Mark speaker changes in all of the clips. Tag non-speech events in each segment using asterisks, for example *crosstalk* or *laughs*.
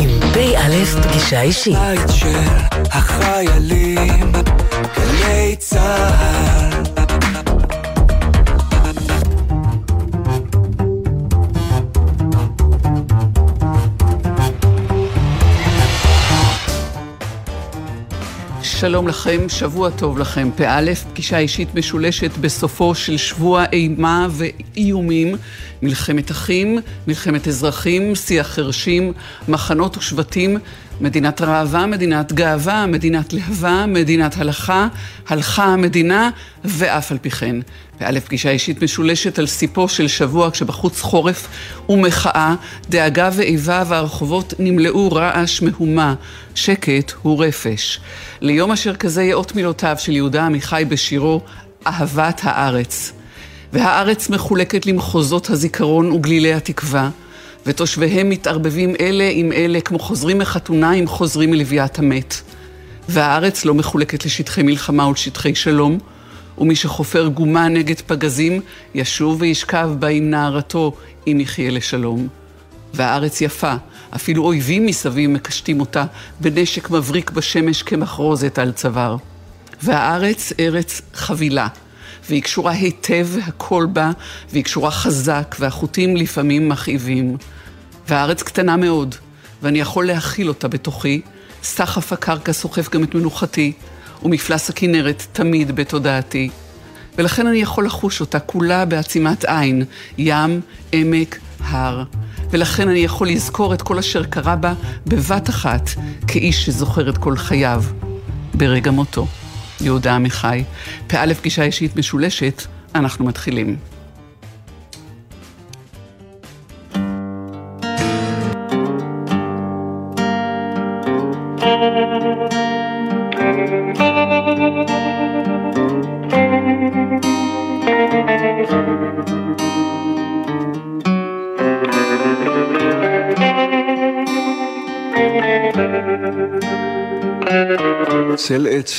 Speaker 1: עם פ"א פגישה אישית.
Speaker 2: בית של החיילים, גלי צה"ל.
Speaker 3: שלום לכם, שבוע טוב לכם. פא, פגישה אישית משולשת בסופו של שבוע אימה ואיומים, מלחמת אחים, מלחמת אזרחים, שיח חרשים, מחנות ושבטים, מדינת ראווה, מדינת גאווה, מדינת להבה, מדינת הלכה, הלכה המדינה, ואף על פי כן. פא, פגישה אישית משולשת על סיפו של שבוע כשבחוץ חורף ומחאה, דאגה ואיבה והרחובות נמלאו רעש מהומה, שקט הוא רפש. ליום אשר כזה יאות מילותיו של יהודה עמיחי בשירו אהבת הארץ. והארץ מחולקת למחוזות הזיכרון וגלילי התקווה, ותושביהם מתערבבים אלה עם אלה כמו חוזרים מחתונה עם חוזרים מלוויית המת. והארץ לא מחולקת לשטחי מלחמה ולשטחי שלום, ומי שחופר גומה נגד פגזים, ישוב וישכב בה עם נערתו, אם יחיה לשלום. והארץ יפה, אפילו אויבים מסביב מקשטים אותה בנשק מבריק בשמש כמחרוזת על צוואר. והארץ ארץ חבילה, והיא קשורה היטב הכל בה, והיא קשורה חזק, והחוטים לפעמים מכאיבים. והארץ קטנה מאוד, ואני יכול להכיל אותה בתוכי, סחף הקרקע סוחף גם את מנוחתי, ומפלס הכנרת תמיד בתודעתי. ולכן אני יכול לחוש אותה כולה בעצימת עין, ים, עמק, הר. ולכן אני יכול לזכור את כל אשר קרה בה בבת אחת, כאיש שזוכר את כל חייו, ברגע מותו. יהודה עמיחי. פא פגישה אישית משולשת, אנחנו מתחילים.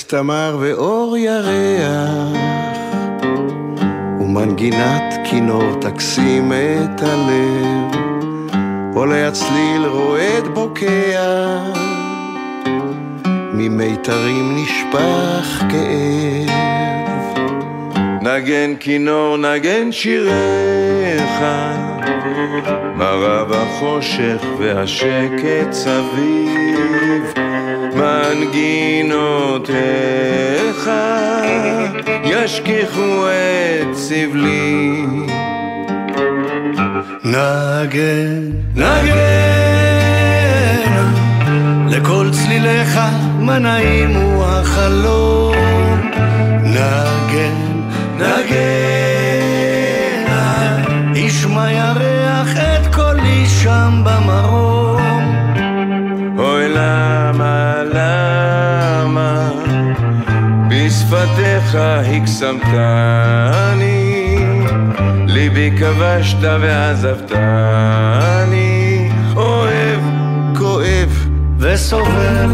Speaker 4: תמר ואור ירח ומנגינת כינור תקסים את הלב. עולה הצליל רועד בוקע ממיתרים נשפך כאב. נגן כינור נגן שיריך מרב החושך והשקט סביב מנגינותיך ישכיחו את סבלי. נגן, נגן, לכל צליליך מה נעים הוא החלום. נגן, נגן, בשפתיך הקסמתני ליבי כבשת ועזבתני אוהב, כואב וסובל.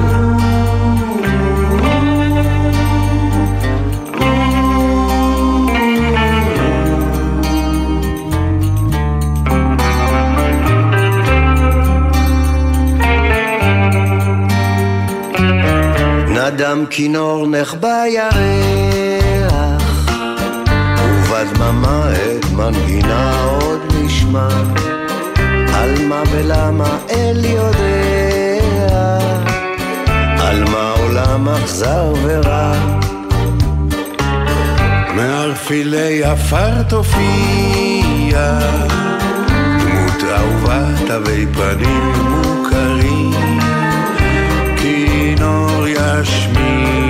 Speaker 4: נדם כינור נחבא ירח, מערפילי עפר תופיע, דמות אהובה תווי פנים מוכרים. כינור ישמיע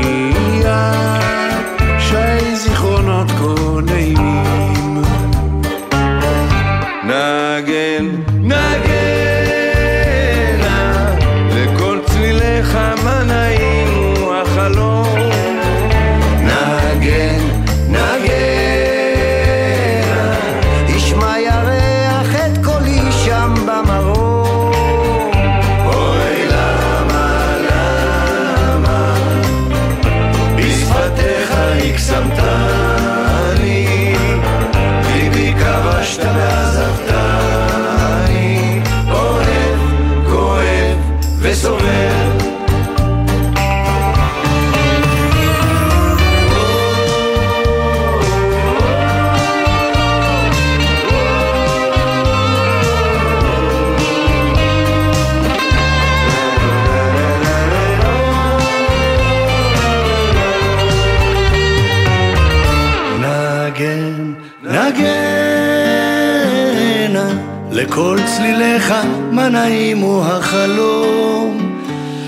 Speaker 4: לכל צליליך מה נעים הוא החלום.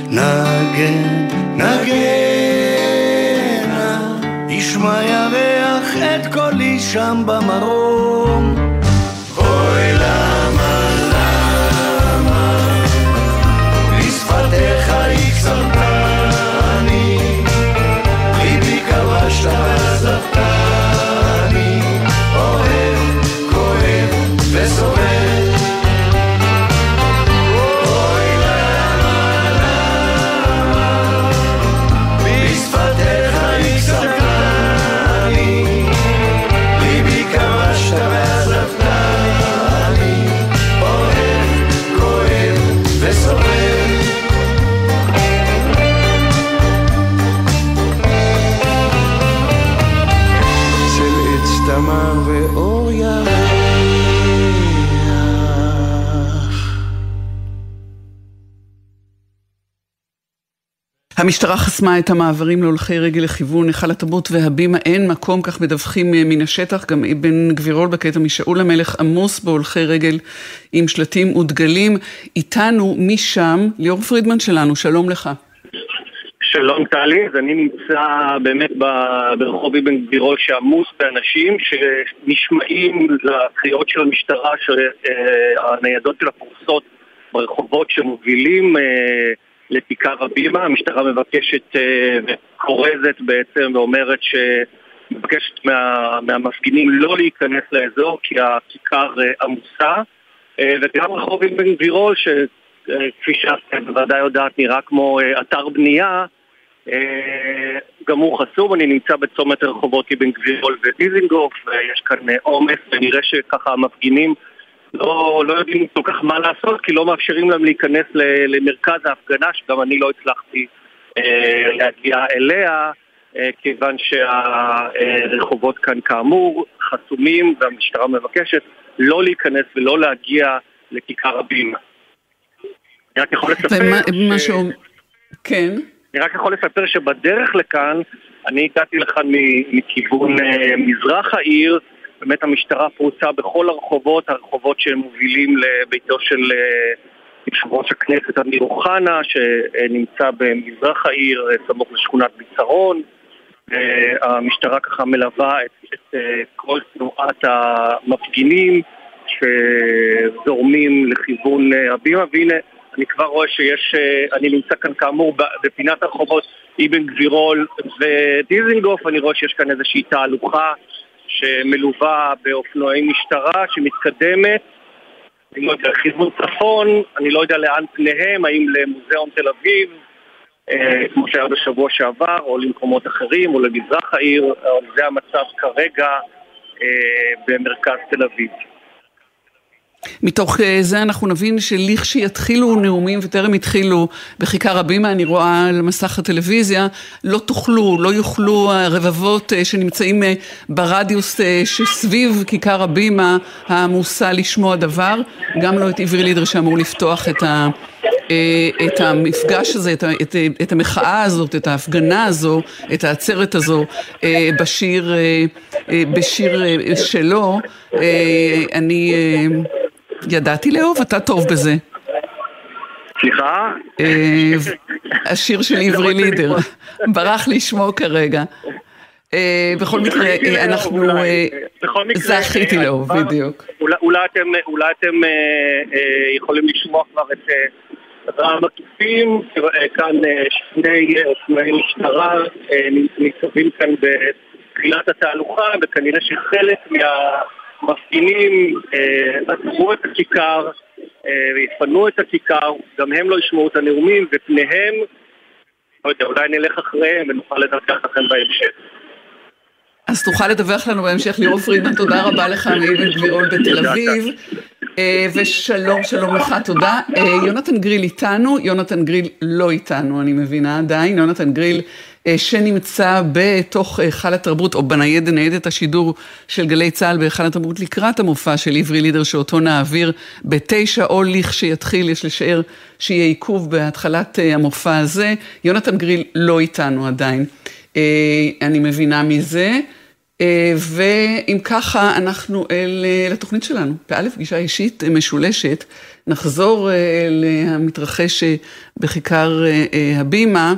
Speaker 4: נגן, נגן, ישמע ירח את קולי שם במרום
Speaker 3: המשטרה חסמה את המעברים להולכי רגל לכיוון היכל התרבות והבימה, אין מקום, כך מדווחים אה, מן השטח, גם אבן גבירול בקטע משאול המלך עמוס בהולכי רגל עם שלטים ודגלים. איתנו משם, ליאור פרידמן שלנו, שלום לך.
Speaker 5: שלום טלי, אז אני נמצא באמת ברחוב אבן גבירול שעמוס באנשים שנשמעים לקריאות של המשטרה שהניידות שלה פרוסות ברחובות שמובילים אה, לכיכר הבימה, המשטרה מבקשת אה, וכורזת בעצם ואומרת שמבקשת מה, מהמפגינים לא להיכנס לאזור כי הכיכר אה, עמוסה אה, וגם רחוב אבן גבירול שכפי שאת בוודאי יודעת נראה כמו אתר בנייה גם הוא חסום, אני נמצא בצומת רחובות אבן גבירול ודיזינגוף ויש כאן עומס ונראה שככה המפגינים לא, לא יודעים כל כך מה לעשות, כי לא מאפשרים להם להיכנס למרכז ההפגנה, שגם אני לא הצלחתי אה, להגיע אליה, אה, כיוון שהרחובות כאן כאמור חסומים, והמשטרה מבקשת לא להיכנס ולא להגיע לכיכר הבימה. אני רק יכול לספר
Speaker 3: ומה, ש... כן.
Speaker 5: אני רק יכול לספר שבדרך לכאן, אני הגעתי לכאן מכיוון אה, מזרח העיר, באמת המשטרה פרוצה בכל הרחובות, הרחובות שמובילים לביתו של אה, יושב ראש הכנסת אמיר אוחנה, שנמצא במזרח העיר, אה, סמוך לשכונת ביצרון. המשטרה ככה מלווה את, את אה, כל תנועת המפגינים שזורמים לכיוון הבימה, והנה אני כבר רואה שיש, אני נמצא כאן כאמור בפינת הרחובות אבן גבירול ודיזינגוף, אני רואה שיש כאן איזושהי תהלוכה שמלווה באופנועי משטרה שמתקדמת, אני לא יודע, לכיוון צפון, אני לא יודע לאן פניהם, האם למוזיאון תל אביב, אה, כמו שהיה בשבוע שעבר, או למקומות אחרים, או למזרח העיר, זה המצב כרגע אה, במרכז תל אביב.
Speaker 3: מתוך אה, זה אנחנו נבין שלכשיתחילו נאומים וטרם התחילו בכיכר הבימה, אני רואה על מסך הטלוויזיה, לא תוכלו, לא יוכלו הרבבות אה, שנמצאים אה, ברדיוס שסביב כיכר הבימה העמוסה לשמוע דבר, גם לא את עברי לידר שאמור לפתוח את ה... את המפגש הזה, את, את, את המחאה הזאת, את ההפגנה הזו, את העצרת הזו בשיר, בשיר שלו. אני ידעתי לאהוב, אתה טוב בזה.
Speaker 5: סליחה?
Speaker 3: אה, השיר של עברי לידר, ברח לי שמו כרגע. אה, בכל מקרה, אה, אנחנו... זכיתי לאהוב, בדיוק.
Speaker 5: אולי אתם יכולים לשמוע כבר את המקיפים, כאן שני אופנועי משטרה ניצבים כאן בתחילת התהלוכה, וכנראה שחלק מה... מפגינים עצרו אה, את הכיכר אה, ויפנו את הכיכר, גם הם לא ישמעו את הנאומים, ופניהם, לא יודע, אולי נלך אחריהם ונוכל לדווח לכם בהמשך.
Speaker 3: אז תוכל לדווח לנו בהמשך, ליאור פרידמן, תודה רבה לך מאבן גבירול בתל אביב. אה, ושלום, שלום לך, תודה. יונתן גריל איתנו, יונתן גריל לא איתנו, אני מבינה עדיין. יונתן גריל שנמצא בתוך היכל התרבות, או בניידת, ניידת השידור של גלי צה"ל בהיכל התרבות לקראת המופע של עברי לידר, שאותו נעביר בתשע, או לכשיתחיל, יש לשער שיהיה עיכוב בהתחלת המופע הזה. יונתן גריל לא איתנו עדיין. אני מבינה מזה. אה, ואם ככה, אנחנו אל, אה, לתוכנית שלנו, באלף פגישה אישית משולשת, נחזור אה, למתרחש בכיכר הבימה.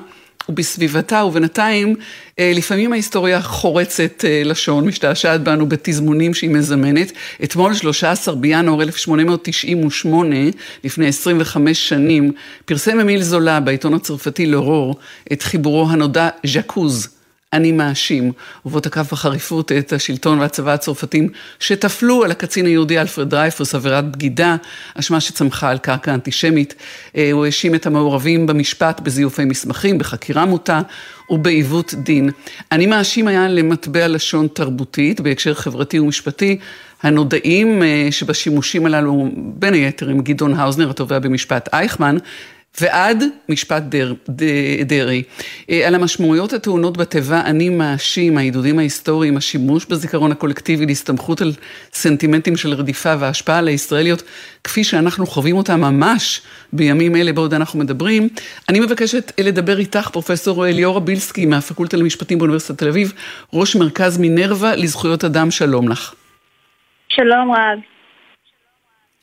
Speaker 3: ובסביבתה, ובינתיים, לפעמים ההיסטוריה חורצת לשון, משתעשעת בנו בתזמונים שהיא מזמנת. אתמול, 13 בינואר 1898, לפני 25 שנים, פרסם אמיל זולה בעיתון הצרפתי לאורור את חיבורו הנודע ז'קוז, אני מאשים, ובו תקף בחריפות את השלטון והצבא הצרפתים שטפלו על הקצין היהודי אלפרד דרייפוס עבירת בגידה, אשמה שצמחה על קרקע אנטישמית. אה, הוא האשים את המעורבים במשפט בזיופי מסמכים, בחקירה מוטה ובעיוות דין. אני מאשים היה למטבע לשון תרבותית בהקשר חברתי ומשפטי. הנודעים אה, שבשימושים הללו, בין היתר עם גדעון האוזנר, התובע במשפט אייכמן, ועד משפט דר, דרעי. אה, על המשמעויות הטעונות בתיבה אני מאשים, העידודים ההיסטוריים, השימוש בזיכרון הקולקטיבי להסתמכות על סנטימנטים של רדיפה והשפעה על הישראליות, כפי שאנחנו חווים אותה ממש בימים אלה בעוד אנחנו מדברים. אני מבקשת לדבר איתך, פרופסור ליאורה בילסקי מהפקולטה למשפטים באוניברסיטת תל אביב, ראש מרכז מינרווה לזכויות אדם, שלום לך.
Speaker 6: שלום רב.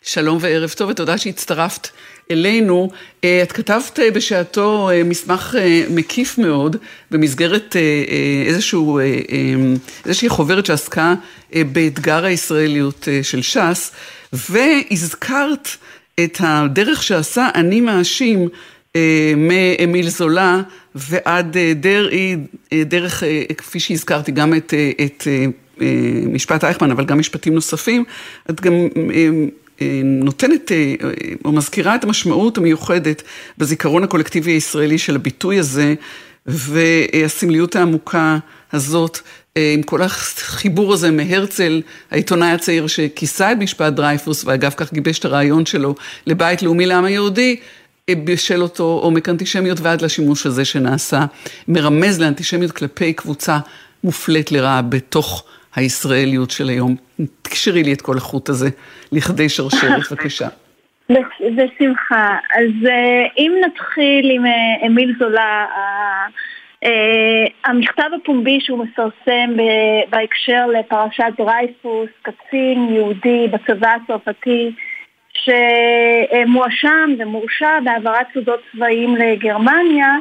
Speaker 3: שלום וערב טוב, ותודה שהצטרפת אלינו. אה, את כתבת אה, בשעתו אה, מסמך מקיף מאוד במסגרת איזשהו, איזושהי חוברת שעסקה באתגר הישראליות של ש"ס, והזכרת את הדרך שעשה אני מאשים מאמיל זולה ועד דרעי, דרך, כפי שהזכרתי, גם את, את משפט אייכמן, אבל גם משפטים נוספים. את גם נותנת אה, או מזכירה את המשמעות המיוחדת בזיכרון הקולקטיבי הישראלי של הביטוי הזה והסמליות העמוקה הזאת אה, עם כל החיבור הזה מהרצל, העיתונאי הצעיר שכיסה את משפט דרייפוס ואגב כך גיבש את הרעיון שלו לבית לאומי לעם היהודי, אה, בשל אותו עומק אנטישמיות ועד לשימוש הזה שנעשה, מרמז לאנטישמיות כלפי קבוצה מופלית לרעה בתוך הישראליות של היום. תקשרי לי את כל החוט הזה לכדי שרשרת, בבקשה.
Speaker 6: בשמחה. אז אה, אם נתחיל עם אה, אמיל זולה, אה, המכתב הפומבי שהוא מפרסם בהקשר לפרשת דרייפוס, קצין יהודי בצבא הצרפתי, שמואשם ומורשע בהעברת סודות צבאיים לגרמניה,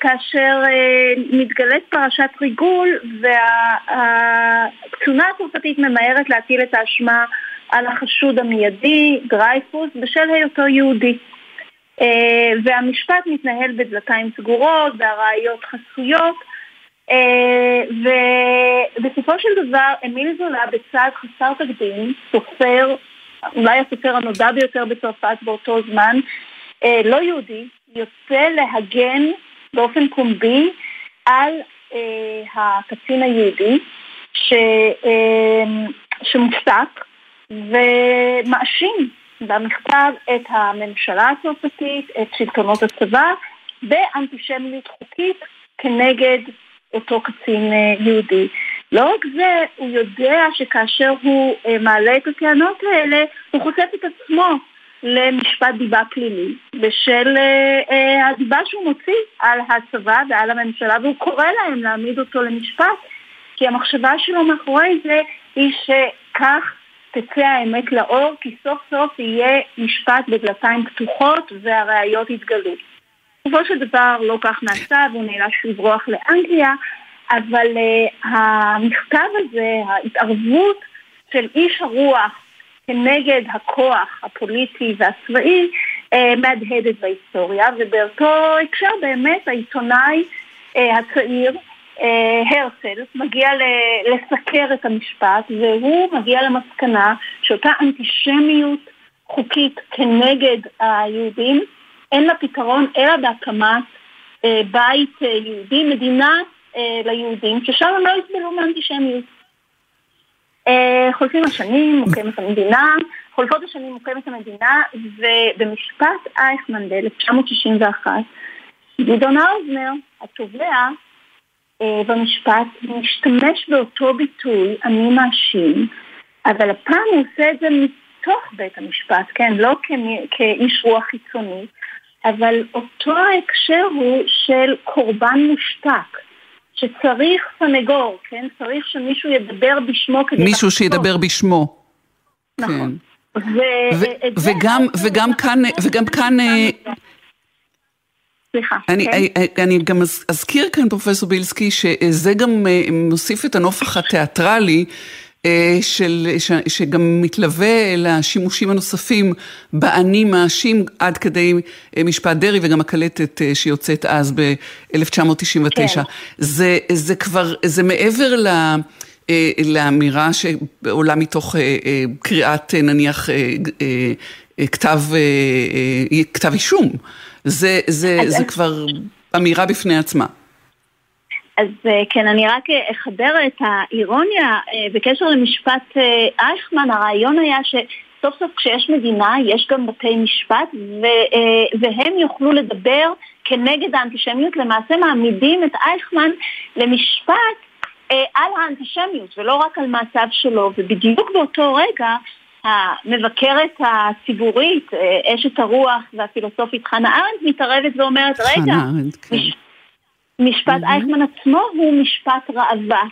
Speaker 6: כאשר אה, מתגלית פרשת ריגול והקצונה הצרפתית ממהרת להטיל את האשמה על החשוד המיידי, דרייפוס, בשל היותו יהודי. אה, והמשפט מתנהל בדלתיים סגורות, והראיות חסויות, ובסופו של דבר אמיל זולה בצעד חסר תקדים, סופר, אולי הסופר הנודע ביותר בצרפת באותו זמן, לא יהודי, יוצא להגן באופן פומבי על אה, הקצין היהודי ש, אה, שמופסק ומאשים במכתב את הממשלה הצרפתית, את שלטונות הצבא, באנטישמיות חוקית כנגד אותו קצין אה, יהודי. לא רק זה, הוא יודע שכאשר הוא אה, מעלה את הטענות האלה, הוא חושף את עצמו למשפט דיבה פלילי בשל אה, אה, הדיבה שהוא מוציא על הצבא ועל הממשלה והוא קורא להם להעמיד אותו למשפט כי המחשבה שלו מאחורי זה היא שכך תצא האמת לאור כי סוף סוף יהיה משפט בדלתיים פתוחות והראיות יתגלו. בסופו של דבר לא כך נעשה והוא נאלץ לברוח לאנגליה אבל uh, המכתב הזה, ההתערבות של איש הרוח כנגד הכוח הפוליטי והצבאי אה, מהדהדת בהיסטוריה, ובאותו הקשר באמת העיתונאי אה, הצעיר אה, הרצל מגיע לסקר את המשפט והוא מגיע למסקנה שאותה אנטישמיות חוקית כנגד היהודים אין לה פתרון אלא בהקמת בית יהודי, מדינה אה, ליהודים, ששם הם לא יסבלו מאנטישמיות. אה, חולפים השנים, מוקמת המדינה, חולפות השנים מוקמת המדינה, ובמשפט אייכמן ב-1961, גדעון האוזנר, התובע, אה, במשפט, משתמש באותו ביטוי, אני מאשים, אבל הפעם הוא עושה את זה מתוך בית המשפט, כן? לא כאיש רוח חיצוני, אבל אותו ההקשר הוא של קורבן מושתק. שצריך סנגור, כן? צריך שמישהו ידבר בשמו כדי...
Speaker 3: מישהו שידבר בשמו.
Speaker 6: נכון.
Speaker 3: כן. וגם, וגם כאן, וגם כאן...
Speaker 6: סליחה,
Speaker 3: אני, כן? אני, אני גם אזכיר כאן, פרופסור בילסקי, שזה גם אה, מוסיף את הנופח התיאטרלי אה, של, ש, שגם מתלווה לשימושים הנוספים באני מאשים עד כדי אה, משפט דרעי וגם הקלטת אה, שיוצאת אז ב-1999. כן. זה, זה כבר, זה מעבר ל... לאמירה שעולה מתוך קריאת נניח כתב, כתב אישום. זה, זה, זה כבר אמירה בפני עצמה.
Speaker 6: אז אה, כן, אני רק אחבר את האירוניה אה, בקשר למשפט אה, אייכמן, הרעיון היה שסוף סוף כשיש מדינה יש גם בתי משפט והם יוכלו לדבר כנגד האנטישמיות, למעשה מעמידים את אייכמן למשפט על האנטישמיות ולא רק על מעשיו שלו, ובדיוק באותו רגע המבקרת הציבורית, אשת הרוח והפילוסופית חנה ארנדט מתערבת ואומרת, רגע, כן. משפט mm-hmm. אייכמן עצמו הוא משפט ראווה,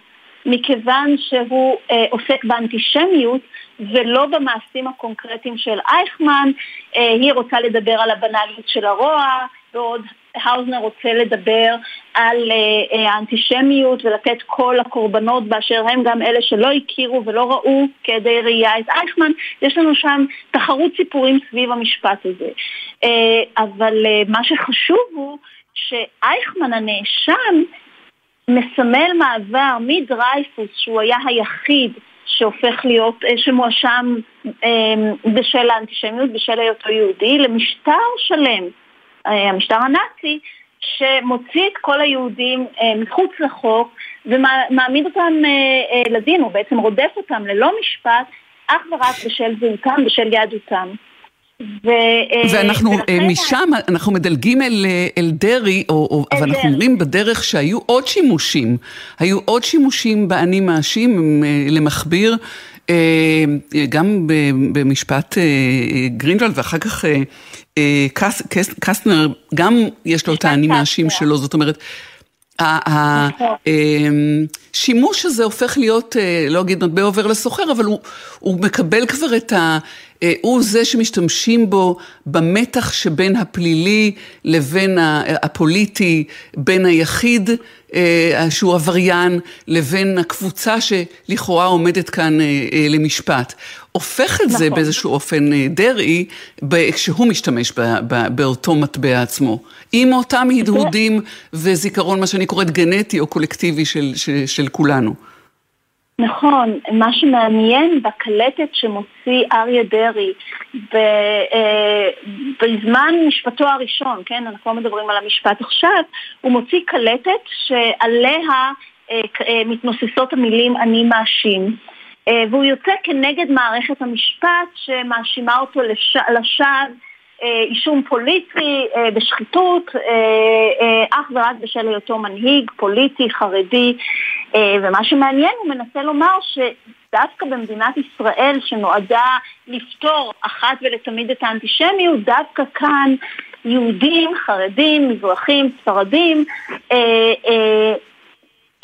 Speaker 6: מכיוון שהוא אה, עוסק באנטישמיות ולא במעשים הקונקרטיים של אייכמן, אה, היא רוצה לדבר על הבנאליות של הרוע, ועוד האוזנר רוצה לדבר על אה, אה, האנטישמיות ולתת קול לקורבנות באשר הם גם אלה שלא הכירו ולא ראו כעדי ראייה את אייכמן, יש לנו שם תחרות סיפורים סביב המשפט הזה. אה, אבל אה, מה שחשוב הוא שאייכמן הנאשם מסמל מעבר מדרייפוס, שהוא היה היחיד שהופך להיות, אה, שמואשם אה, בשל האנטישמיות, בשל היותו יהודי, למשטר שלם, אה, המשטר הנאצי, שמוציא את כל היהודים מחוץ לחוק ומעמיד אותם לדין, או בעצם רודף אותם ללא משפט, אך ורק בשל זהותם, בשל יהדותם.
Speaker 3: ו, אה, ואנחנו ולכן... אה, משם, אנחנו מדלגים אל, אה, אל דרעי, אבל דרעי. אנחנו אומרים בדרך שהיו עוד שימושים. היו עוד שימושים באני מאשים למכביר, גם במשפט גרינוולד, ואחר כך קס, קס, קסטנר, גם יש לו את האני מאשים שלו, זאת אומרת... השימוש הזה הופך להיות, לא אגיד מטבע עובר לסוחר, אבל הוא, הוא מקבל כבר את ה... אה, הוא זה שמשתמשים בו במתח שבין הפלילי לבין הפוליטי, בין היחיד אה, שהוא עבריין לבין הקבוצה שלכאורה עומדת כאן אה, למשפט. הופך את נכון. זה באיזשהו אופן דרעי, כשהוא משתמש באותו מטבע עצמו. עם אותם הדהודים וזיכרון, מה שאני קוראת גנטי או קולקטיבי של, של, של כולנו.
Speaker 6: נכון, מה שמעניין בקלטת שמוציא אריה דרעי אה, בזמן משפטו הראשון, כן, אנחנו לא מדברים על המשפט עכשיו, הוא מוציא קלטת שעליה אה, אה, מתנוססות המילים אני מאשים. והוא יוצא כנגד מערכת המשפט שמאשימה אותו לשווא אישום פוליטי בשחיתות, אך ורק בשל היותו מנהיג פוליטי, חרדי, אה, ומה שמעניין, הוא מנסה לומר שדווקא במדינת ישראל, שנועדה לפתור אחת ולתמיד את האנטישמיות, דווקא כאן יהודים, חרדים, מזרחים, ספרדים, אה, אה,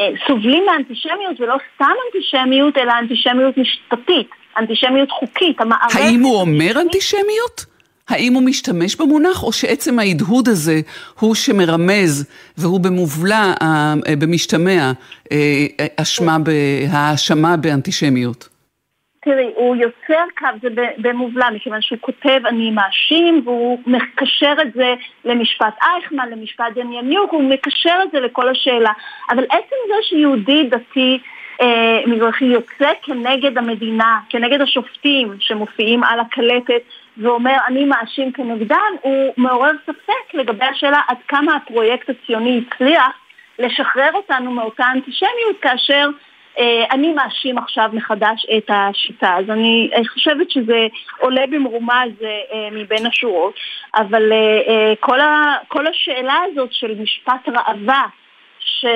Speaker 6: אה, סובלים מאנטישמיות, ולא סתם אנטישמיות, אלא אנטישמיות משפטית, אנטישמיות חוקית,
Speaker 3: המערכת... האם הוא אומר אנטישמיות? האם הוא משתמש במונח, או שעצם ההדהוד הזה הוא שמרמז, והוא במובלע, אה, במשתמע, אה, אשמה, האשמה באנטישמיות?
Speaker 6: תראי, הוא יוצר קו, זה במובלע, מכיוון שהוא כותב אני מאשים, והוא מקשר את זה למשפט אייכמן, למשפט דניאניוק, הוא מקשר את זה לכל השאלה. אבל עצם זה שיהודי דתי אה, מזרחי יוצא כנגד המדינה, כנגד השופטים שמופיעים על הקלטת, ואומר אני מאשים כנגדן, הוא מעורר ספק לגבי השאלה עד כמה הפרויקט הציוני הצליח לשחרר אותנו מאותה אנטישמיות כאשר אה, אני מאשים עכשיו מחדש את השיטה. אז אני חושבת שזה עולה במרומז אה, מבין השורות, אבל אה, כל, ה, כל השאלה הזאת של משפט ראווה, ש,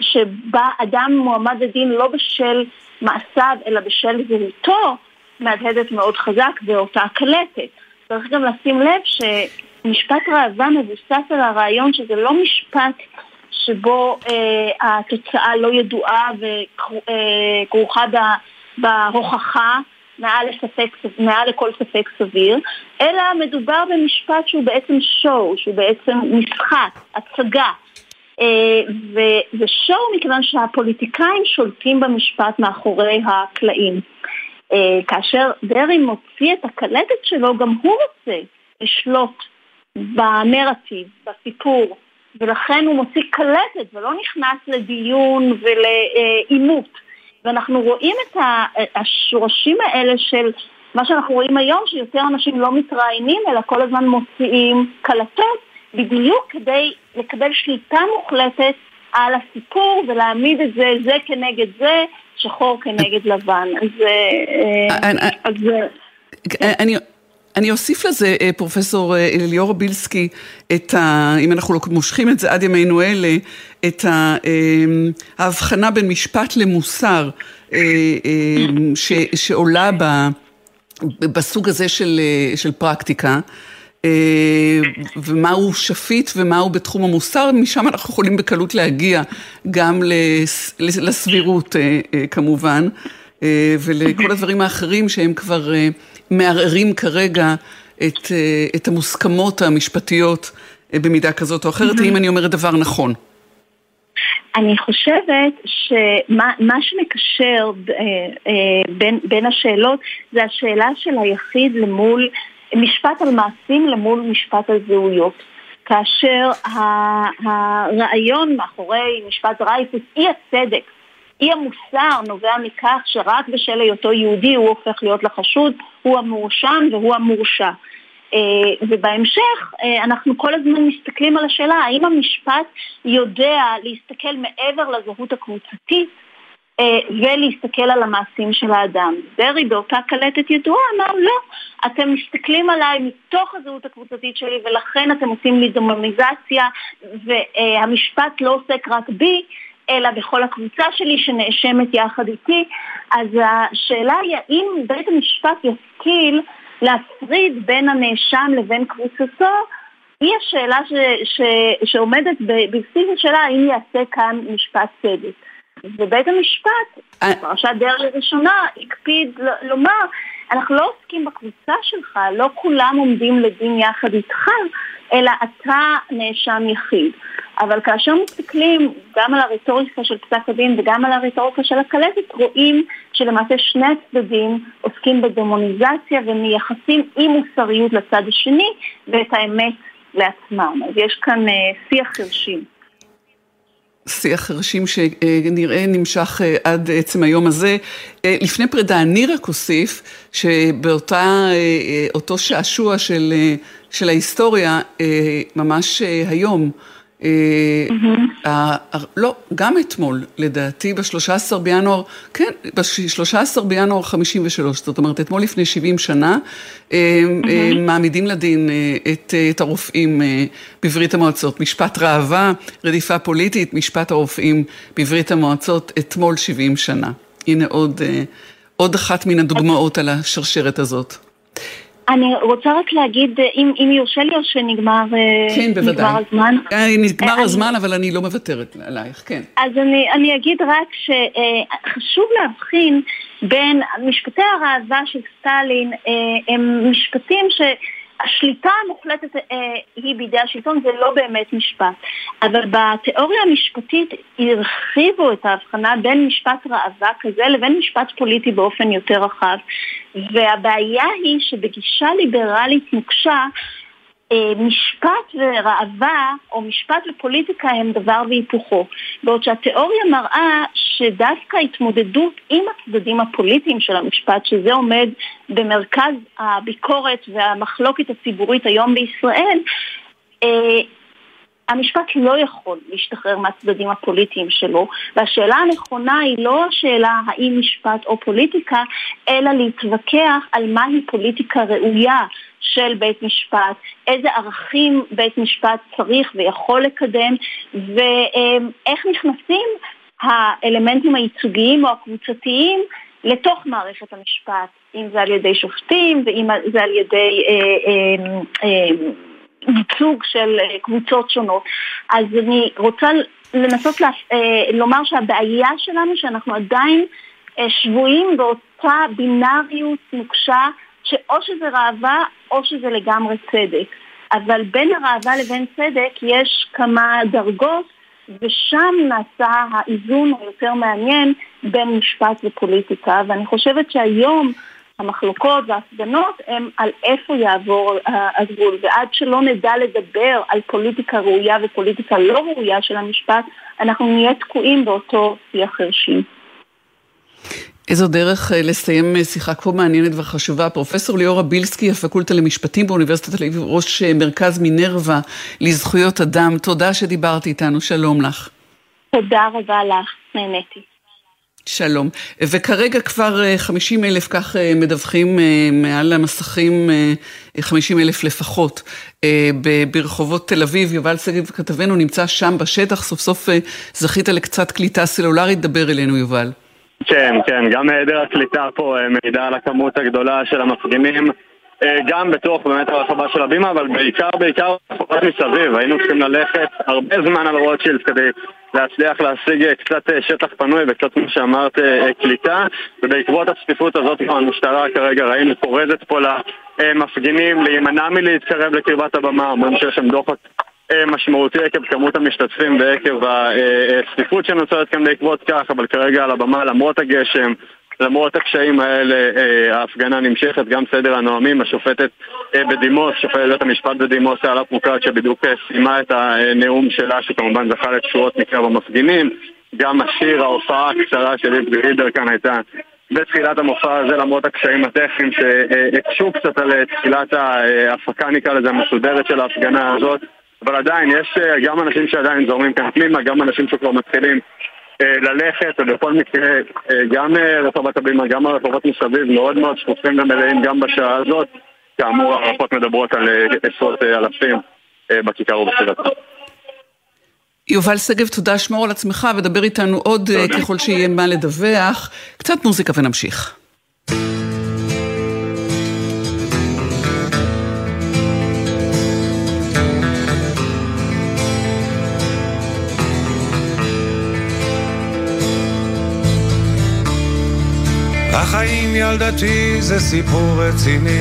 Speaker 6: שבה אדם מועמד לדין לא בשל מעשיו אלא בשל זהותו, מהדהדת מאוד חזק באותה קלטת. צריך גם לשים לב שמשפט ראווה מבוסס על הרעיון שזה לא משפט שבו אה, התוצאה לא ידועה וכרוכה אה, בהוכחה מעל, לספק, מעל לכל ספק סביר, אלא מדובר במשפט שהוא בעצם שואו, שהוא בעצם משחק, הצגה. אה, וזה מכיוון שהפוליטיקאים שולטים במשפט מאחורי הקלעים. אה, כאשר דרעי מוציא את הקלטת שלו, גם הוא רוצה לשלוט בנרטיב, בסיפור, ולכן הוא מוציא קלטת ולא נכנס לדיון ולעימות. ואנחנו רואים את השורשים האלה של מה שאנחנו רואים היום, שיותר אנשים לא מתראיינים, אלא כל הזמן מוציאים קלטות, בדיוק כדי לקבל שליטה מוחלטת על הסיפור ולהעמיד את זה, זה כנגד זה, שחור כנגד לבן. אז... אה,
Speaker 3: אז אני... אני אוסיף לזה, אה, פרופסור אה, ליאור בילסקי, את ה, אם אנחנו מושכים את זה עד ימינו אלה, את ה, ההבחנה בין משפט למוסר ש, שעולה ב, בסוג הזה של, של פרקטיקה. ומהו שפיט ומהו בתחום המוסר, משם אנחנו יכולים בקלות להגיע גם לסבירות כמובן, ולכל הדברים האחרים שהם כבר מערערים כרגע את, את המוסכמות המשפטיות במידה כזאת או אחרת, האם אני אומרת דבר נכון?
Speaker 6: אני חושבת שמה שמקשר בין, בין השאלות זה השאלה של היחיד למול משפט על מעשים למול משפט על זהויות. כאשר הרעיון מאחורי משפט דרייפוס, אי הצדק, אי המוסר נובע מכך שרק בשל היותו יהודי הוא הופך להיות לחשוד, הוא המואשם והוא המורשע. Uh, ובהמשך uh, אנחנו כל הזמן מסתכלים על השאלה האם המשפט יודע להסתכל מעבר לזהות הקבוצתית אה, ולהסתכל על המעשים של האדם. דרעי באותה קלטת ידועה אמר לא, אתם מסתכלים עליי מתוך הזהות הקבוצתית שלי ולכן אתם עושים לי דמוניזציה והמשפט לא עוסק רק בי אלא בכל הקבוצה שלי שנאשמת יחד איתי. אז השאלה היא האם בית המשפט ישכיל להפריד בין הנאשם לבין קבוצתו היא השאלה ש, ש, שעומדת בבסיס השאלה האם יעשה כאן משפט צדק. ובית המשפט, אה. בפרשת דרעי ראשונה, הקפיד לומר, אנחנו לא עוסקים בקבוצה שלך, לא כולם עומדים לדין יחד איתך, אלא אתה נאשם יחיד. אבל כאשר מסתכלים גם על הרטוריקה של פסק הדין וגם על הרטוריקה של הקלטת, רואים שלמעשה שני הצדדים עוסקים בדמוניזציה ומייחסים אי מוסריות לצד השני ואת האמת לעצמם. אז יש כאן uh, שיח חרשים.
Speaker 3: שיח חרשים שנראה נמשך אה, עד עצם היום הזה. אה, לפני פרידה, אני רק אוסיף שבאותו שעשוע של, של ההיסטוריה, ממש היום, אה, לא, גם אתמול, לדעתי, ב-13 בינואר, כן, ב-13 בינואר 53, זאת אומרת, אתמול לפני 70 שנה, אה, אה, מעמידים לדין את הרופאים בברית המועצות. משפט ראווה, רדיפה פוליטית, משפט הרופאים בברית המועצות, אתמול 70 שנה. הנה עוד, עוד אחת מן הדוגמאות על השרשרת הזאת.
Speaker 6: אני רוצה רק להגיד, אם, אם יורשה לי או שנגמר
Speaker 3: אה, כן,
Speaker 6: נגמר הזמן.
Speaker 3: אה, נגמר אני, הזמן, אבל אני לא מוותרת עלייך, כן.
Speaker 6: אז אני, אני אגיד רק שחשוב אה, להבחין בין משפטי הראווה של סטלין, הם משפטים ש... השליטה המוחלטת אה, היא בידי השלטון, זה לא באמת משפט. אבל בתיאוריה המשפטית הרחיבו את ההבחנה בין משפט ראווה כזה לבין משפט פוליטי באופן יותר רחב. והבעיה היא שבגישה ליברלית נוקשה, אה, משפט וראווה או משפט ופוליטיקה הם דבר והיפוכו. בעוד שהתיאוריה מראה שדווקא התמודדות עם הצדדים הפוליטיים של המשפט, שזה עומד במרכז הביקורת והמחלוקת הציבורית היום בישראל, אה, המשפט לא יכול להשתחרר מהצדדים הפוליטיים שלו, והשאלה הנכונה היא לא השאלה האם משפט או פוליטיקה, אלא להתווכח על מהי פוליטיקה ראויה של בית משפט, איזה ערכים בית משפט צריך ויכול לקדם, ואיך נכנסים האלמנטים הייצוגיים או הקבוצתיים לתוך מערכת המשפט, אם זה על ידי שופטים ואם זה על ידי אה, אה, אה, של קבוצות שונות. אז אני רוצה לנסות לה, אה, לומר שהבעיה שלנו שאנחנו עדיין אה, שבויים באותה בינאריות נוקשה שאו שזה ראווה או שזה לגמרי צדק. אבל בין הראווה לבין צדק יש כמה דרגות ושם נעשה האיזון היותר מעניין בין משפט ופוליטיקה ואני חושבת שהיום המחלוקות וההפגנות הם על איפה יעבור הגבול, ועד שלא נדע לדבר על פוליטיקה ראויה ופוליטיקה לא ראויה של המשפט, אנחנו נהיה תקועים באותו שיח חרשים.
Speaker 3: איזו דרך אה, לסיים אה, שיחה כה מעניינת וחשובה. פרופסור ליאורה בילסקי, הפקולטה למשפטים באוניברסיטת תל אביב, ראש אה, מרכז מינרווה לזכויות אדם, תודה שדיברת איתנו, שלום לך.
Speaker 6: תודה רבה לך, נהניתי.
Speaker 3: שלום. וכרגע כבר 50 אלף, כך מדווחים מעל המסכים, 50 אלף לפחות, ברחובות תל אביב. יובל שגב כתבנו נמצא שם בשטח, סוף סוף זכית לקצת קליטה סלולרית, דבר אלינו יובל.
Speaker 7: כן, כן, גם היעדר הקליטה פה אה, מעידה על הכמות הגדולה של המפגינים אה, גם בתוך באמת הרחבה של הבימה, אבל בעיקר, בעיקר רחובות מסביב. היינו צריכים ללכת הרבה זמן על רוטשילד כדי להצליח להשיג אה, קצת שטח פנוי וקצת, כמו שאמרת, קליטה. ובעקבות הצפיפות הזאת, גם המשטרה כרגע ראינו פורזת פה למפגינים להימנע מלהתקרב לקרבת הבמה, אומרים שיש שם דוחק משמעותי עקב כמות המשתתפים ועקב הצפיפות שנוצרת כאן בעקבות כך, אבל כרגע על הבמה למרות הגשם, למרות הקשיים האלה, אה, ההפגנה נמשכת, גם סדר הנואמים, השופטת אה, בדימוס, שופטת בית המשפט בדימוס, סעלה פרוקט, שבדיוק סיימה את הנאום שלה, שכמובן זכה לתשורות מקרב המפגינים, גם השיר, ההופעה הקצרה של איב גרידר כאן הייתה בתחילת המופע הזה, למרות הקשיים הטכניים שהקשו קצת על תחילת ההפקה, נקרא לזה, המסודרת של ההפגנה הזאת. אבל עדיין יש אה, גם אנשים שעדיין זורמים כאן פנימה, גם אנשים שכבר מתחילים אה, ללכת, ובכל מקרה אה, גם רחובות הבימה, גם הרחובות מסביב מאוד מאוד שפופים ומלאים גם בשעה הזאת. כאמור, הערכות מדברות על עשרות אלפים בכיכר ובסביבתה.
Speaker 3: יובל שגב, תודה, שמור על עצמך ודבר איתנו עוד תודה. ככל שיהיה מה לדווח. קצת מוזיקה ונמשיך.
Speaker 8: החיים ילדתי זה סיפור רציני.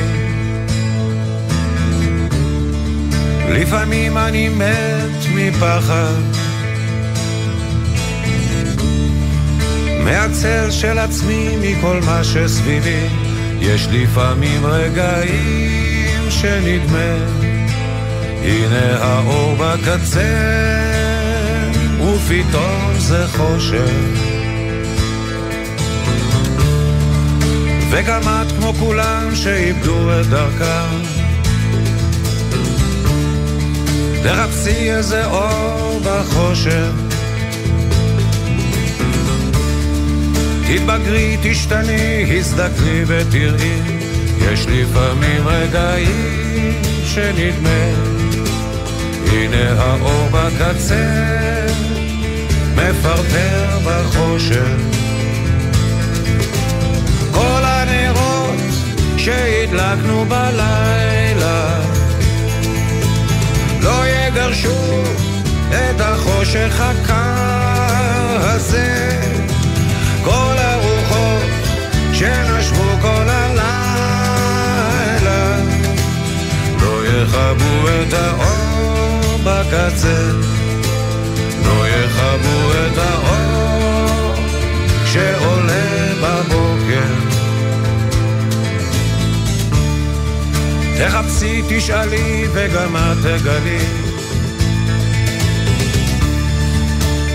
Speaker 8: לפעמים אני מת מפחד. מהצל של עצמי מכל מה שסביבי. יש לפעמים רגעים שנדמה. הנה האור בקצה ופתאום זה חושך וגם את כמו כולם שאיבדו את דרכם. תחפשי איזה אור בחושך. תתבגרי, תשתני, הזדקני ותראי, יש לפעמים רגעים שנדמה, הנה האור בקצה, מפרפר בחושך. שהדלקנו בלילה. לא יגרשו את החושך הקר הזה כל הרוחות שנשבו כל הלילה. לא יכבו את האור בקצה. לא יכבו את האור שעולה בבוקר תחפשי, תשאלי, וגם את תגלי.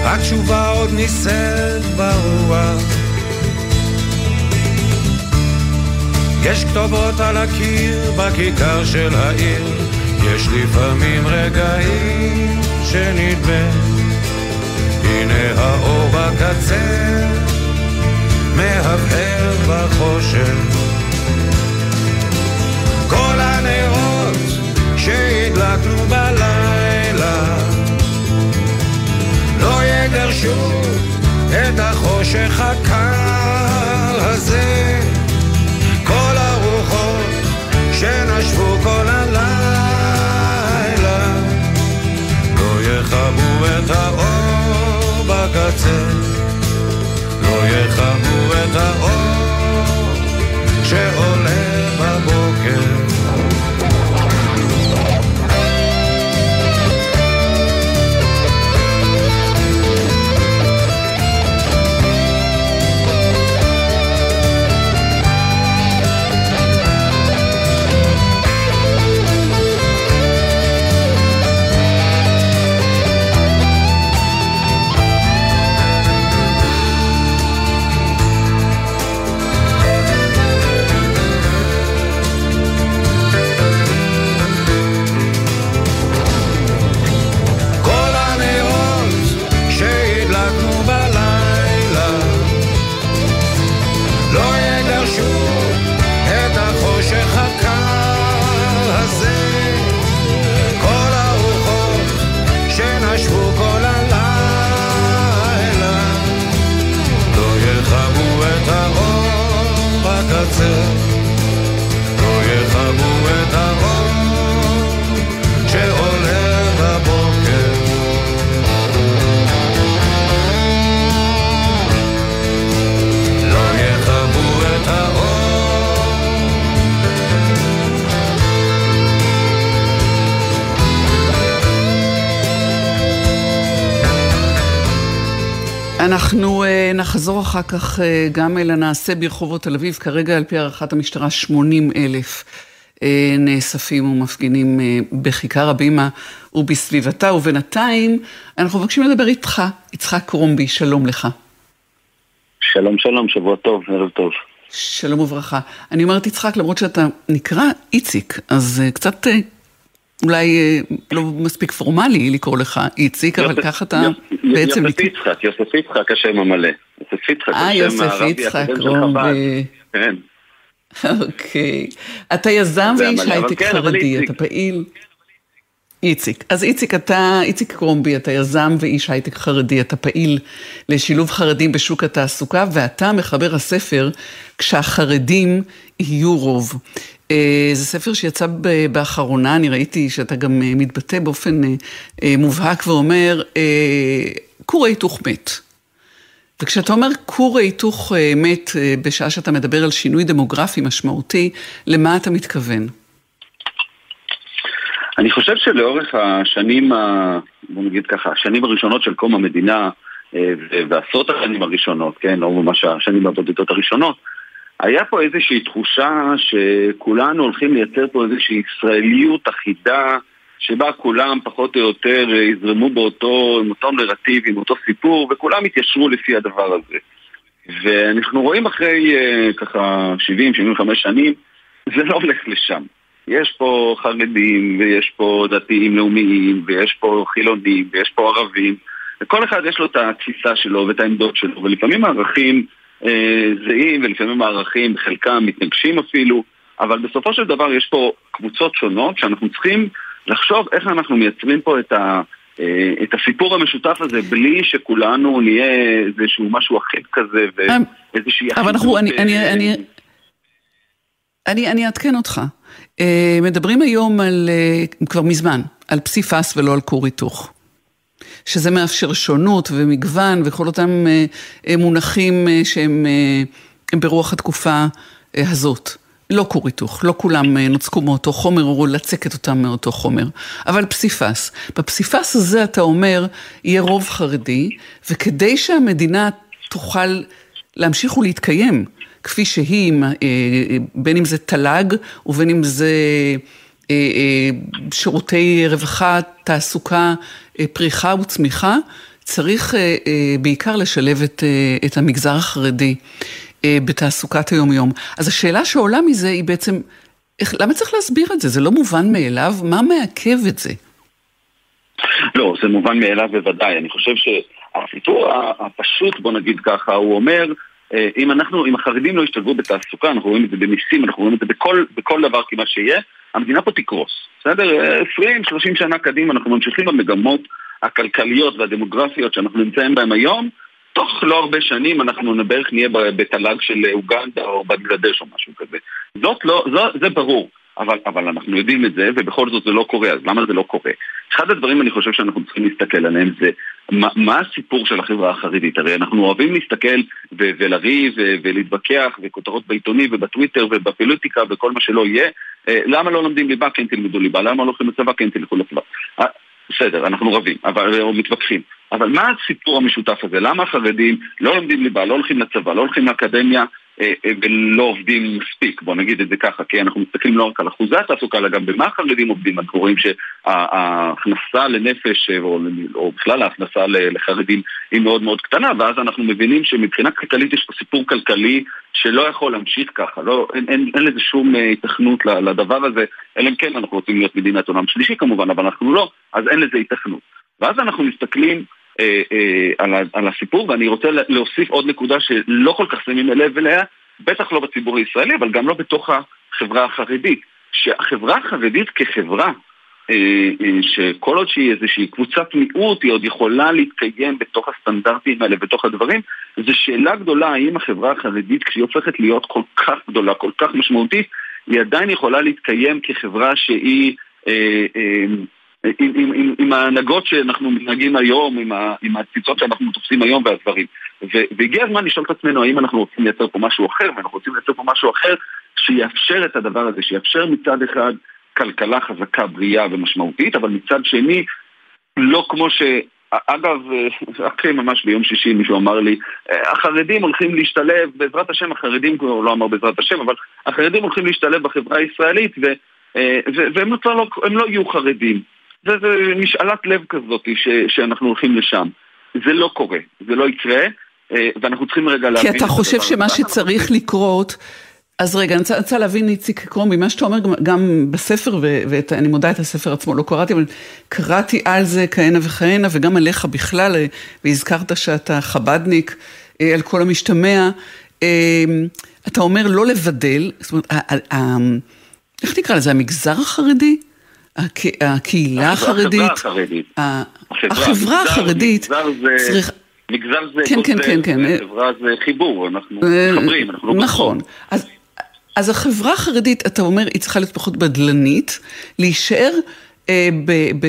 Speaker 8: התשובה עוד נישאת ברוח. יש כתובות על הקיר בכיכר של העיר, יש לפעמים רגעים שנדמה, הנה האור בקצה, מהבהר בחושך. שהדלקנו בלילה, לא יגרשו את החושך הקר הזה. כל הרוחות שנשבו כל הלילה
Speaker 3: אחר כך אה, גם אל הנעשה ברחובות תל אביב, כרגע על פי הערכת המשטרה 80 אלף אה, נאספים ומפגינים אה, בכיכר הבימה ובסביבתה, ובינתיים אנחנו מבקשים לדבר איתך, יצחק קרומבי, שלום לך.
Speaker 9: שלום שלום, שבוע טוב, ערב טוב.
Speaker 3: שלום וברכה. אני אומרת יצחק, למרות שאתה נקרא איציק, אז קצת אולי אה, לא מספיק פורמלי לקרוא לך איציק, אבל ככה אתה בעצם...
Speaker 9: יוסף יצחק, יוסף יצחק השם המלא. יוסף יצחק,
Speaker 3: אה,
Speaker 9: השם
Speaker 3: יצחק
Speaker 9: הקודם של. חב"ד. כן.
Speaker 3: אוקיי. אתה יזם ואיש הייטק
Speaker 9: כן,
Speaker 3: חרדי. אתה פעיל. איציק. אז איציק, אתה, איציק קרומבי, אתה יזם ואיש הייטק חרדי, אתה פעיל לשילוב חרדים בשוק התעסוקה, ואתה מחבר הספר כשהחרדים יהיו רוב. אה, זה ספר שיצא באחרונה, אני ראיתי שאתה גם אה, מתבטא באופן אה, מובהק ואומר, כור ההיתוך מת. וכשאתה אומר כור ההיתוך מת בשעה שאתה מדבר על שינוי דמוגרפי משמעותי, למה אתה מתכוון?
Speaker 9: אני חושב שלאורך השנים, בוא נגיד ככה, השנים הראשונות של קום המדינה, ועשרות השנים הראשונות, כן, לא ממש השנים הבודדות הראשונות, היה פה איזושהי תחושה שכולנו הולכים לייצר פה איזושהי ישראליות אחידה, שבה כולם פחות או יותר יזרמו באותו, עם אותו נרטיב, עם אותו סיפור, וכולם יתיישרו לפי הדבר הזה. ואנחנו רואים אחרי אה, ככה 70-75 שנים, זה לא הולך לשם. יש פה חרדים, ויש פה דתיים לאומיים, ויש פה חילונים, ויש פה ערבים, וכל אחד יש לו את התפיסה שלו ואת העמדות שלו, ולפעמים הערכים זהים, ולפעמים הערכים, חלקם מתנגשים אפילו, אבל בסופו של דבר יש פה קבוצות שונות שאנחנו צריכים לחשוב איך אנחנו מייצרים פה את, ה, אה, את הסיפור המשותף הזה בלי שכולנו נהיה איזשהו משהו אחיד כזה ואיזושהי
Speaker 3: אבל אנחנו, אני,
Speaker 9: אחידות,
Speaker 3: אני,
Speaker 9: אה,
Speaker 3: אני, אני, אני אעדכן אותך. אה, מדברים היום על, אה, כבר מזמן, על פסיפס ולא על כור היתוך. שזה מאפשר שונות ומגוון וכל אותם אה, אה, מונחים אה, שהם הם ברוח התקופה הזאת. לא כור היתוך, לא כולם נוצקו מאותו חומר או לצקת אותם מאותו חומר, אבל פסיפס. בפסיפס הזה אתה אומר, יהיה רוב חרדי, וכדי שהמדינה תוכל להמשיך ולהתקיים כפי שהיא, בין אם זה תל"ג ובין אם זה שירותי רווחה, תעסוקה, פריחה וצמיחה, צריך אה, אה, בעיקר לשלב את, אה, את המגזר החרדי אה, בתעסוקת היומיום. אז השאלה שעולה מזה היא בעצם, איך, למה צריך להסביר את זה? זה לא מובן מאליו? מה מעכב את זה?
Speaker 9: לא, זה מובן מאליו בוודאי. אני חושב שהסיפור הפשוט, בוא נגיד ככה, הוא אומר, אה, אם אנחנו, אם החרדים לא ישתלבו בתעסוקה, אנחנו רואים את זה במיסים, אנחנו רואים את זה בכל, בכל דבר כמעט שיהיה, המדינה פה תקרוס. בסדר? 20-30 שנה קדימה אנחנו ממשיכים במגמות הכלכליות והדמוגרפיות שאנחנו נמצאים בהן היום, תוך לא הרבה שנים אנחנו בערך נהיה בתל"ג של אוגנדה או בנגלדש או משהו כזה. זאת לא, זו, זה ברור. אבל, אבל אנחנו יודעים את זה, ובכל זאת זה לא קורה, אז למה זה לא קורה? אחד הדברים אני חושב שאנחנו צריכים להסתכל עליהם זה מה, מה הסיפור של החברה החרדית? הרי אנחנו אוהבים להסתכל ו- ולריב ו- ולהתווכח וכותרות בעיתונים ובטוויטר ובפוליטיקה וכל מה שלא יהיה אה, למה לא לומדים ליבה? כן תלמדו ליבה, למה לא הולכים לצבא? כן תלכו לצבא אה, בסדר, אנחנו רבים, אבל, או מתווכחים אבל מה הסיפור המשותף הזה? למה החרדים לא לומדים ליבה, לא הולכים לצבא, לא הולכים לאקדמיה אה, אה, ולא עובדים מספיק, בוא נגיד את זה ככה, כי אנחנו מסתכלים לא רק על אחוזי התעסוקה, אלא גם במה החרדים עובדים, אנחנו רואים שההכנסה לנפש, אה, או, או בכלל ההכנסה לחרדים היא מאוד מאוד קטנה, ואז אנחנו מבינים שמבחינה כלכלית יש פה סיפור כלכלי שלא יכול להמשיך ככה, לא, אין, אין, אין לזה שום היתכנות לדבר הזה, אלא אם כן אנחנו רוצים להיות מדינת עולם שלישי כמובן, אבל אנחנו לא, אז אין לזה היתכנות. ואז אנחנו מסתכלים אה, אה, על, על הסיפור, ואני רוצה להוסיף עוד נקודה שלא כל כך שמים לב אליה, בטח לא בציבור הישראלי, אבל גם לא בתוך החברה החרדית. שהחברה החרדית כחברה, אה, שכל עוד שהיא איזושהי קבוצת מיעוט, היא עוד יכולה להתקיים בתוך הסטנדרטים האלה, בתוך הדברים, זו שאלה גדולה האם החברה החרדית, כשהיא הופכת להיות כל כך גדולה, כל כך משמעותית, היא עדיין יכולה להתקיים כחברה שהיא... עם, עם, עם, עם ההנהגות שאנחנו מתנהגים היום, עם, ה, עם התפיסות שאנחנו תופסים היום והדברים. והגיע הזמן לשאול את עצמנו האם אנחנו רוצים לייצר פה משהו אחר, ואנחנו רוצים לייצר פה משהו אחר שיאפשר את הדבר הזה, שיאפשר מצד אחד כלכלה חזקה, בריאה ומשמעותית, אבל מצד שני, לא כמו ש... אגב, רק ממש ביום שישי מישהו אמר לי, החרדים הולכים להשתלב, בעזרת השם, החרדים, הוא לא אמר בעזרת השם, אבל החרדים הולכים להשתלב בחברה הישראלית ו, והם לא, לא יהיו חרדים. זה, זה משאלת לב כזאת ש, שאנחנו הולכים לשם. זה לא קורה, זה לא יקרה, אה, ואנחנו צריכים רגע להבין...
Speaker 3: כי אתה חושב שמה שצריך לקרות... אז רגע, אני רוצה, רוצה להבין, איציק קרומי, מה שאתה אומר גם, גם בספר, ואני מודה את הספר עצמו, לא קראתי, אבל קראתי על זה כהנה וכהנה, וגם עליך בכלל, אה, והזכרת שאתה חבדניק אה, על כל המשתמע. אתה אומר לא לבדל, זאת אומרת, איך נקרא לזה, המגזר החרדי? הקהילה החרדית, החברה החרדית,
Speaker 9: צריך... מגזר זה כן, כן, כן, כן. חברה זה חיבור, אנחנו אה, מחברים, אנחנו לא
Speaker 3: נכון. אז, אז החברה החרדית, אתה אומר, היא צריכה להיות פחות בדלנית, להישאר, אה, ב, ב,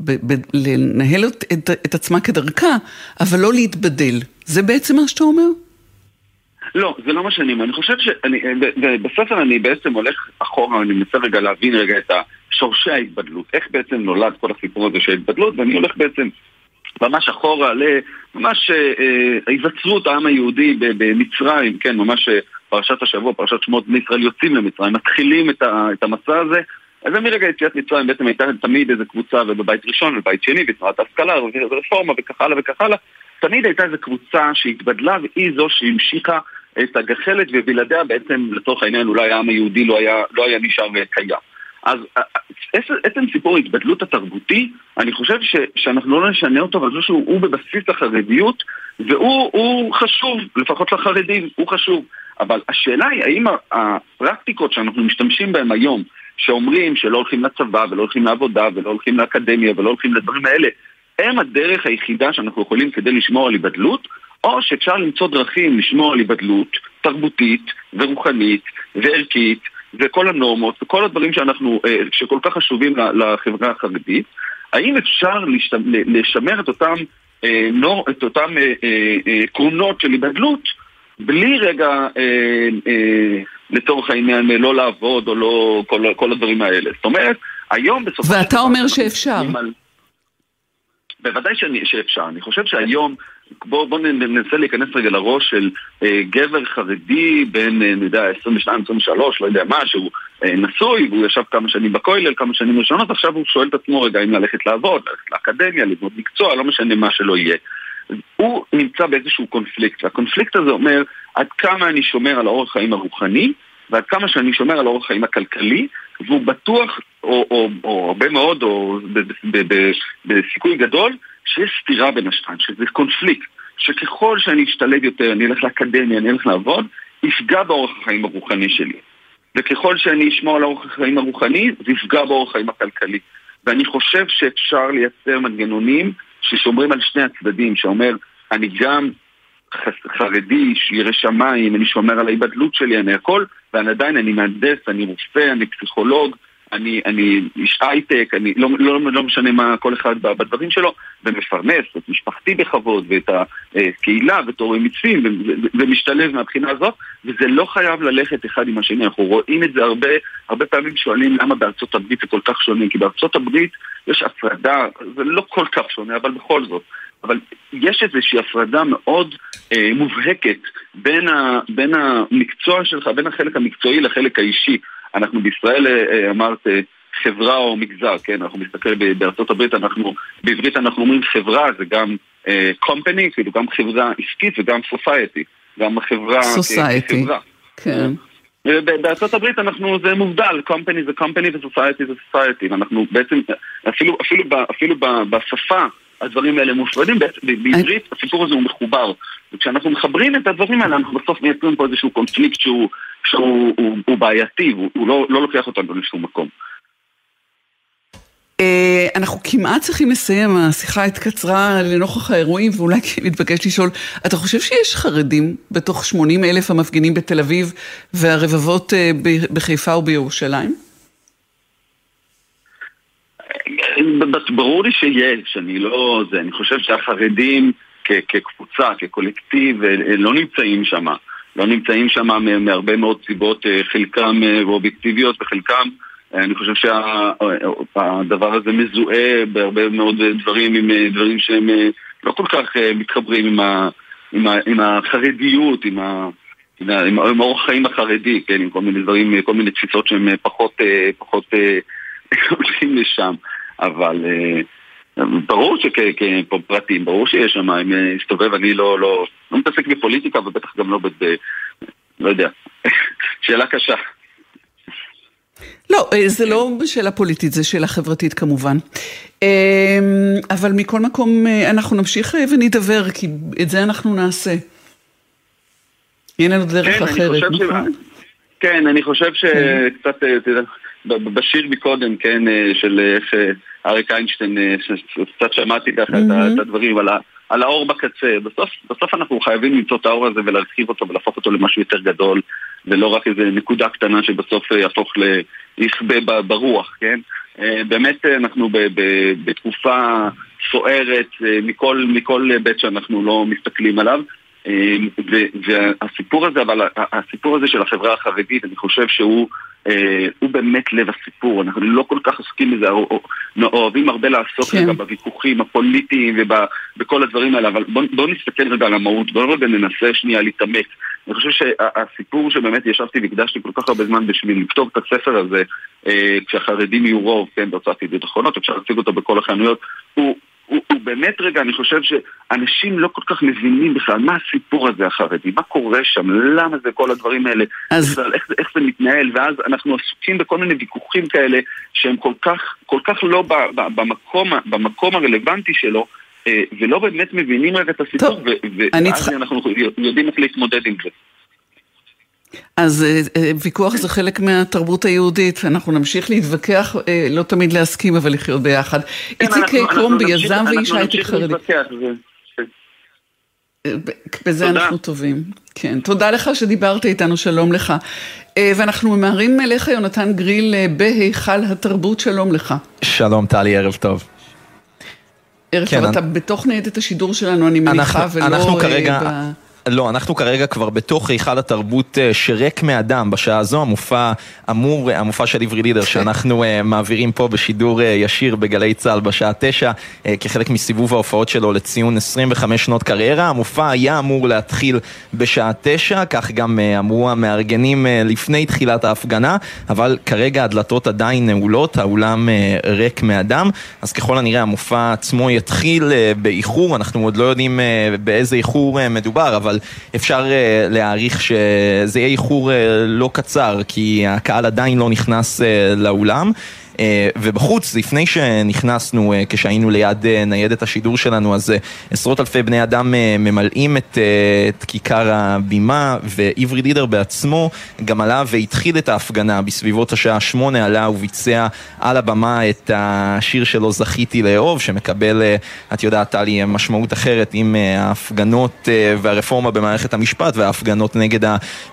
Speaker 3: ב, ב, לנהל את, את, את עצמה כדרכה, אבל לא להתבדל. זה בעצם מה שאתה אומר?
Speaker 9: לא, זה לא מה שאני אומר. אני חושב שאני, בספר אני בעצם הולך אחורה, אני מנסה רגע להבין רגע את שורשי ההתבדלות. איך בעצם נולד כל הסיפור הזה של ההתבדלות, ואני הולך בעצם ממש אחורה לממש אה, אה, היווצרות העם היהודי במצרים, כן, ממש אה, פרשת השבוע, פרשת שמות בני ישראל יוצאים למצרים, מתחילים את, את המסע הזה. ומרגע יציאת מצרים בעצם הייתה תמיד איזו קבוצה, ובבית ראשון ובבית שני, בתנועת ההשכלה, ורפורמה וכך הלאה וכך הלאה, תמיד הייתה איזו קבוצה שהתבדלה והיא זו שהמשיכה את הגחלת ובלעדיה בעצם לצורך העניין אולי העם היהודי לא היה, לא היה נשאר קיים. אז עצם סיפור ההתבדלות התרבותי, אני חושב ש, שאנחנו לא נשנה אותו, אבל אני חושב שהוא בבסיס החרדיות, והוא חשוב, לפחות לחרדים, הוא חשוב. אבל השאלה היא, האם הפרקטיקות שאנחנו משתמשים בהן היום, שאומרים שלא הולכים לצבא ולא הולכים לעבודה ולא הולכים לאקדמיה ולא הולכים לדברים האלה, הם הדרך היחידה שאנחנו יכולים כדי לשמור על היבדלות, או שאפשר למצוא דרכים לשמור על היבדלות תרבותית ורוחנית וערכית וכל הנורמות וכל הדברים שאנחנו, אה, שכל כך חשובים לחברה החרדית, האם אפשר לשמר את אותם, אה, נור, את אותם עקרונות אה, של היבדלות בלי רגע, לצורך העניין, לא לעבוד או לא, כל, כל הדברים האלה. זאת אומרת, היום בסופו
Speaker 3: של דבר... ואתה אומר שאפשר. על...
Speaker 9: בוודאי שאני, שאפשר. אני חושב שהיום, בואו בוא ננסה להיכנס רגע לראש של אה, גבר חרדי בין, אה, אני יודע, 22-23, לא יודע מה, שהוא אה, נשוי, והוא ישב כמה שנים בכולל, כמה שנים ראשונות, עכשיו הוא שואל את עצמו רגע אם ללכת לעבוד, ללכת לאקדמיה, ללמוד מקצוע, לא משנה מה שלא יהיה. הוא נמצא באיזשהו קונפליקט, והקונפליקט הזה אומר עד כמה אני שומר על האורח חיים הרוחני, ועד כמה שאני שומר על אורח החיים הכלכלי, והוא בטוח, או, או, או הרבה מאוד, או בסיכוי גדול, שיש סתירה בין השתיים, שזה קונפליקט, שככל שאני אשתלב יותר, אני אלך לאקדמיה, אני אלך לעבוד, יפגע באורח החיים הרוחני שלי. וככל שאני אשמור על אורח החיים הרוחני, זה יפגע באורח החיים הכלכלי. ואני חושב שאפשר לייצר מנגנונים ששומרים על שני הצדדים, שאומר, אני גם חרדי, שירא שמיים, אני שומר על ההיבדלות שלי, אני הכל, ועדיין אני מהנדס, אני רופא, אני פסיכולוג, אני, אני איש הייטק, אני לא, לא, לא משנה מה כל אחד בדברים שלו, ומפרנס את משפחתי בכבוד, ואת הקהילה, ואת הורים מצווים, ומשתלב מהבחינה הזאת, וזה לא חייב ללכת אחד עם השני. אנחנו רואים את זה הרבה, הרבה פעמים שואלים למה בארצות הברית זה כל כך שונה, כי בארצות הברית יש הפרדה, זה לא כל כך שונה, אבל בכל זאת. אבל יש איזושהי הפרדה מאוד אה, מובהקת בין, ה, בין המקצוע שלך, בין החלק המקצועי לחלק האישי. אנחנו בישראל, אה, אה, אמרת, אה, חברה או מגזר, כן? אנחנו מסתכל בארצות הברית, אנחנו, בעברית אנחנו אומרים חברה, זה גם company, כאילו גם חברה עסקית וגם society, גם החברה
Speaker 3: כחברה. כן.
Speaker 9: בארצות הברית אנחנו, זה מובדל, company זה company ו-society זה society, ואנחנו בעצם, אפילו, אפילו, אפילו בשפה הדברים האלה מופרדים, בעברית הסיפור הזה הוא מחובר. וכשאנחנו מחברים את הדברים האלה, אנחנו בסוף מייצרים פה איזשהו קונפליקט שהוא, שהוא הוא, הוא בעייתי, הוא, הוא לא, לא לוקח אותנו לשום מקום.
Speaker 3: אה, אנחנו כמעט צריכים לסיים, השיחה התקצרה לנוכח האירועים, ואולי מתבקש לשאול, אתה חושב שיש חרדים בתוך 80 אלף המפגינים בתל אביב והרבבות אה, בחיפה ובירושלים?
Speaker 9: ברור לי שיש, אני לא... זה, אני חושב שהחרדים כקבוצה, כקולקטיב, אה, לא נמצאים שם. לא נמצאים שם מהרבה מאוד סיבות, אה, חלקם אה, אובייקטיביות וחלקם אני חושב שהדבר הזה מזוהה בהרבה מאוד דברים עם דברים שהם לא כל כך מתחברים עם, ה, עם, ה, עם החרדיות, עם, ה, עם, עם, עם אורח החיים החרדי, כן, עם כל מיני דברים, כל מיני תפיסות שהן פחות, פחות *laughs* הולכים לשם. אבל אה, ברור שכפרטים, ברור שיש שם, אם יסתובב, אני לא, לא, לא מתעסק בפוליטיקה ובטח גם לא ב... לא יודע, *laughs* שאלה קשה.
Speaker 3: לא, אה, זה לא שאלה פוליטית, זה שאלה חברתית כמובן. אה, אבל מכל מקום אנחנו נמשיך ונדבר, כי את זה אנחנו נעשה. אין לנו דרך
Speaker 9: כן,
Speaker 3: אחרת,
Speaker 9: נכון? כן, אני חושב כן. שקצת, אתה יודע... בשיר מקודם, כן, אה, של איך אה, אריק איינשטיין, אה, קצת שמעתי ככה mm-hmm. את הדברים על, ה, על האור בקצה. בסוף, בסוף אנחנו חייבים למצוא את האור הזה ולהרחיב אותו ולהפוך אותו למשהו יותר גדול, ולא רק איזה נקודה קטנה שבסוף יהפוך ליכבה ברוח, כן? באמת אנחנו ב, ב, בתקופה סוערת מכל, מכל היבט שאנחנו לא מסתכלים עליו. והסיפור הזה, אבל הסיפור הזה של החברה החרדית, אני חושב שהוא אה, הוא באמת לב הסיפור, אנחנו לא כל כך עוסקים בזה, אוהבים הרבה לעסוק כן. בוויכוחים הפוליטיים ובכל הדברים האלה, אבל בואו בוא נסתכל רגע על המהות, בואו רגע ננסה שנייה להתעמק. אני חושב שהסיפור שבאמת ישבתי והקדשתי כל כך הרבה זמן בשביל לכתוב את הספר הזה, אה, כשהחרדים יהיו רוב, כן, בהוצאת ידיעות אחרונות, אפשר להציג אותו בכל החנויות, הוא הוא, הוא באמת רגע, אני חושב שאנשים לא כל כך מבינים בכלל מה הסיפור הזה החרדי, מה קורה שם, למה זה כל הדברים האלה, אז... בכלל, איך, איך זה מתנהל, ואז אנחנו עסוקים בכל מיני ויכוחים כאלה שהם כל כך, כל כך לא ב, ב, במקום, במקום הרלוונטי שלו, אה, ולא באמת מבינים רגע את הסיפור, טוב, ואז צריכה... אנחנו יודעים איך להתמודד עם זה.
Speaker 3: אז אה, אה, ויכוח זה חלק מהתרבות היהודית, אנחנו נמשיך להתווכח, אה, לא תמיד להסכים, אבל לחיות ביחד. כן, איציק קרומבי, יזם ואיש הייטק חרדי. בזה תודה. אנחנו טובים. כן, תודה לך שדיברת איתנו, שלום לך. ואנחנו ממהרים אליך, יונתן גריל, בהיכל התרבות, שלום לך.
Speaker 10: שלום טלי, ערב טוב.
Speaker 3: ערב כן, טוב, אני... אתה בתוך ניידת השידור שלנו, אני מניחה, אנחנו, ולא...
Speaker 10: אנחנו כרגע... ב... לא, אנחנו כרגע כבר בתוך היכל התרבות אה, שריק מאדם. בשעה הזו המופע אמור, אה, המופע של עברי לידר שאנחנו uh, מעבירים פה בשידור ישיר בגלי צה"ל בשעה תשע כחלק מסיבוב ההופעות שלו לציון 25 שנות קריירה. המופע היה אמור להתחיל בשעה תשע, כך גם אמרו המארגנים לפני תחילת ההפגנה, אבל כרגע הדלתות עדיין נעולות, האולם ריק מאדם, אז ככל הנראה המופע עצמו יתחיל באיחור, אנחנו עוד לא יודעים באיזה איחור מדובר, אבל אבל אפשר uh, להעריך שזה יהיה איחור uh, לא קצר, כי הקהל עדיין לא נכנס uh, לאולם. אה, ובחוץ, לפני שנכנסנו, אה, כשהיינו ליד אה, ניידת השידור שלנו, אז עשרות אלפי בני אדם ממלאים את, את כיכר הבימה, ועברי לידר בעצמו גם עלה והתחיל את ההפגנה בסביבות השעה שמונה, עלה וביצע על הבמה את השיר שלו זכיתי לאהוב, שמקבל, את יודעת, טלי, משמעות אחרת עם ההפגנות והרפורמה במערכת המשפט וההפגנות נגד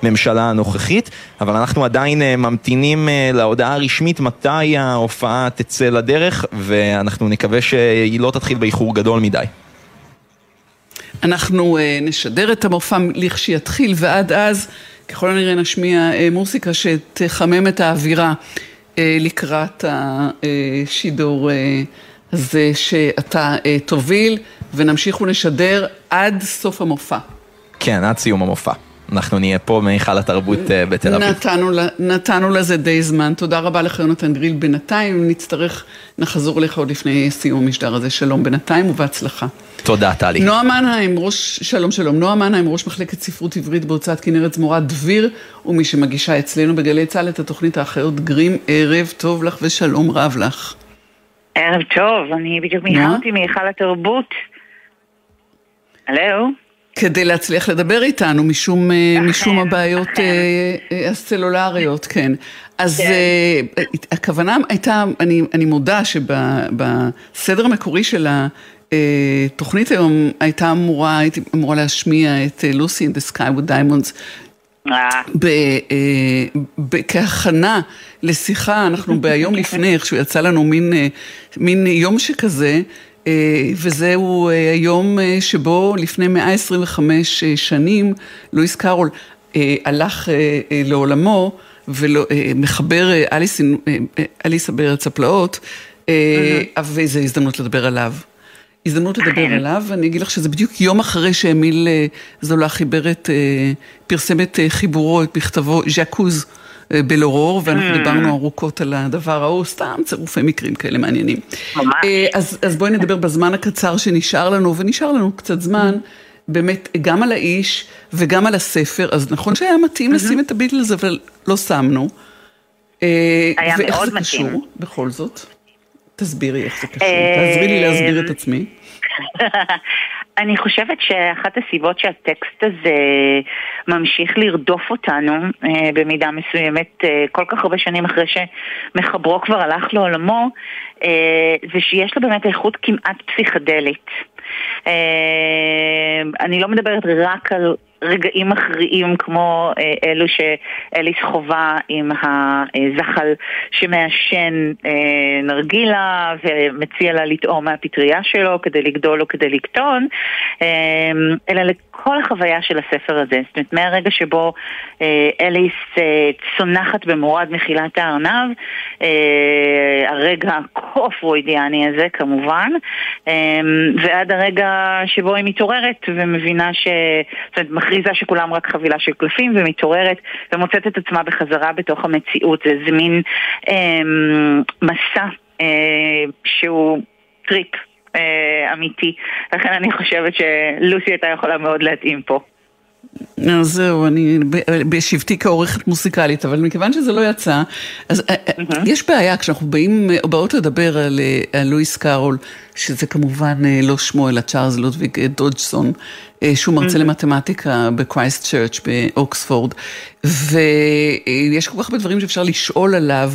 Speaker 10: הממשלה הנוכחית, אבל אנחנו עדיין ממתינים להודעה הרשמית מתי ההופעה תצא לדרך, ואנחנו נקווה שהיא לא תתחיל באיחור גדול מדי.
Speaker 3: אנחנו uh, נשדר את המופע לכשיתחיל, ועד אז ככל הנראה נשמיע uh, מוסיקה שתחמם את האווירה uh, לקראת השידור הזה שאתה תוביל, ונמשיך ונשדר עד סוף המופע.
Speaker 10: כן, עד סיום המופע. אנחנו נהיה פה מהיכל התרבות אה, בתל אביב.
Speaker 3: נתנו, נתנו לזה די זמן. תודה רבה לך, יונתן גריל. בינתיים, נצטרך, נחזור אליך עוד לפני סיום המשדר הזה. שלום בינתיים ובהצלחה.
Speaker 10: תודה, טלי.
Speaker 3: נועה מנהיים, ראש, שלום שלום. נועה מנהיים, ראש מחלקת ספרות עברית בהוצאת כנרת זמורה דביר, ומי שמגישה אצלנו בגלי צה"ל את התוכנית האחיות גרים, ערב טוב לך ושלום רב לך.
Speaker 11: ערב טוב, אני בדיוק מיהרתי מהיכל התרבות. הלו?
Speaker 3: כדי להצליח לדבר איתנו, משום, אה, משום הבעיות אה, אה, הסלולריות, כן. אז כן. הכוונה הייתה, אני, אני מודה שבסדר המקורי של התוכנית היום הייתה אמורה, הייתי אמורה להשמיע את לוסי in the sky with diamonds. כהכנה לשיחה, אנחנו *laughs* ביום לפני, איכשהו יצא לנו מין, מין יום שכזה, וזהו אה, היום אה, שבו לפני 125 שנים לואיס קארול הלך לעולמו ומחבר אליס, אליסה בארץ הפלאות, וזו הזדמנות לדבר עליו. הזדמנות לדבר. עליו, ואני אגיד לך שזה בדיוק יום אחרי שאמיל זולה חיבר את, פרסם את חיבורו, את מכתבו ז'קוז. בלורור, ואנחנו mm. דיברנו ארוכות על הדבר ההוא, סתם צירופי מקרים כאלה מעניינים. ממש. אה, אז, אז בואי נדבר בזמן הקצר שנשאר לנו, ונשאר לנו קצת זמן. באמת, גם על האיש וגם על הספר, אז נכון שהיה מתאים mm-hmm. לשים את הביטלס, אבל לא שמנו.
Speaker 11: אה, היה מאוד מתאים. ואיך
Speaker 3: זה קשור, בכל זאת? תסבירי איך זה קשור, תעזרי לי להסביר את עצמי. *laughs*
Speaker 11: אני חושבת שאחת הסיבות שהטקסט הזה ממשיך לרדוף אותנו אה, במידה מסוימת אה, כל כך הרבה שנים אחרי שמחברו כבר הלך לעולמו, אה, זה שיש לו באמת איכות כמעט פסיכדלית. אני לא מדברת רק על רגעים מכריעים כמו אה, אלו שאליס חווה עם הזחל שמעשן אה, נרגילה ומציע לה לטעום מהפטריה שלו כדי לגדול או כדי לקטון, אה, אלא לכל החוויה של הספר הזה. זאת אומרת, מהרגע שבו אליס צונחת במורד מחילת הארנב, הרגע הכה פרוידיאני הזה כמובן, ועד הרגע שבו היא מתעוררת ומבינה ש... זאת אומרת, מכריזה שכולם רק חבילה של קלפים ומתעוררת ומוצאת את עצמה בחזרה בתוך המציאות. זה מין אה, מסע אה, שהוא טריפ אה, אמיתי. לכן אני חושבת שלוסי הייתה יכולה מאוד להתאים פה.
Speaker 3: אז זהו, אני בשבתי כעורכת מוסיקלית, אבל מכיוון שזה לא יצא, אז mm-hmm. יש בעיה כשאנחנו באים, באות לדבר על, על לואיס קארול, שזה כמובן לא שמו אלא צ'ארלס לודוויג דודג'סון, שהוא מרצה mm-hmm. למתמטיקה בקרייסט צ'רץ' באוקספורד, ויש כל כך הרבה דברים שאפשר לשאול עליו,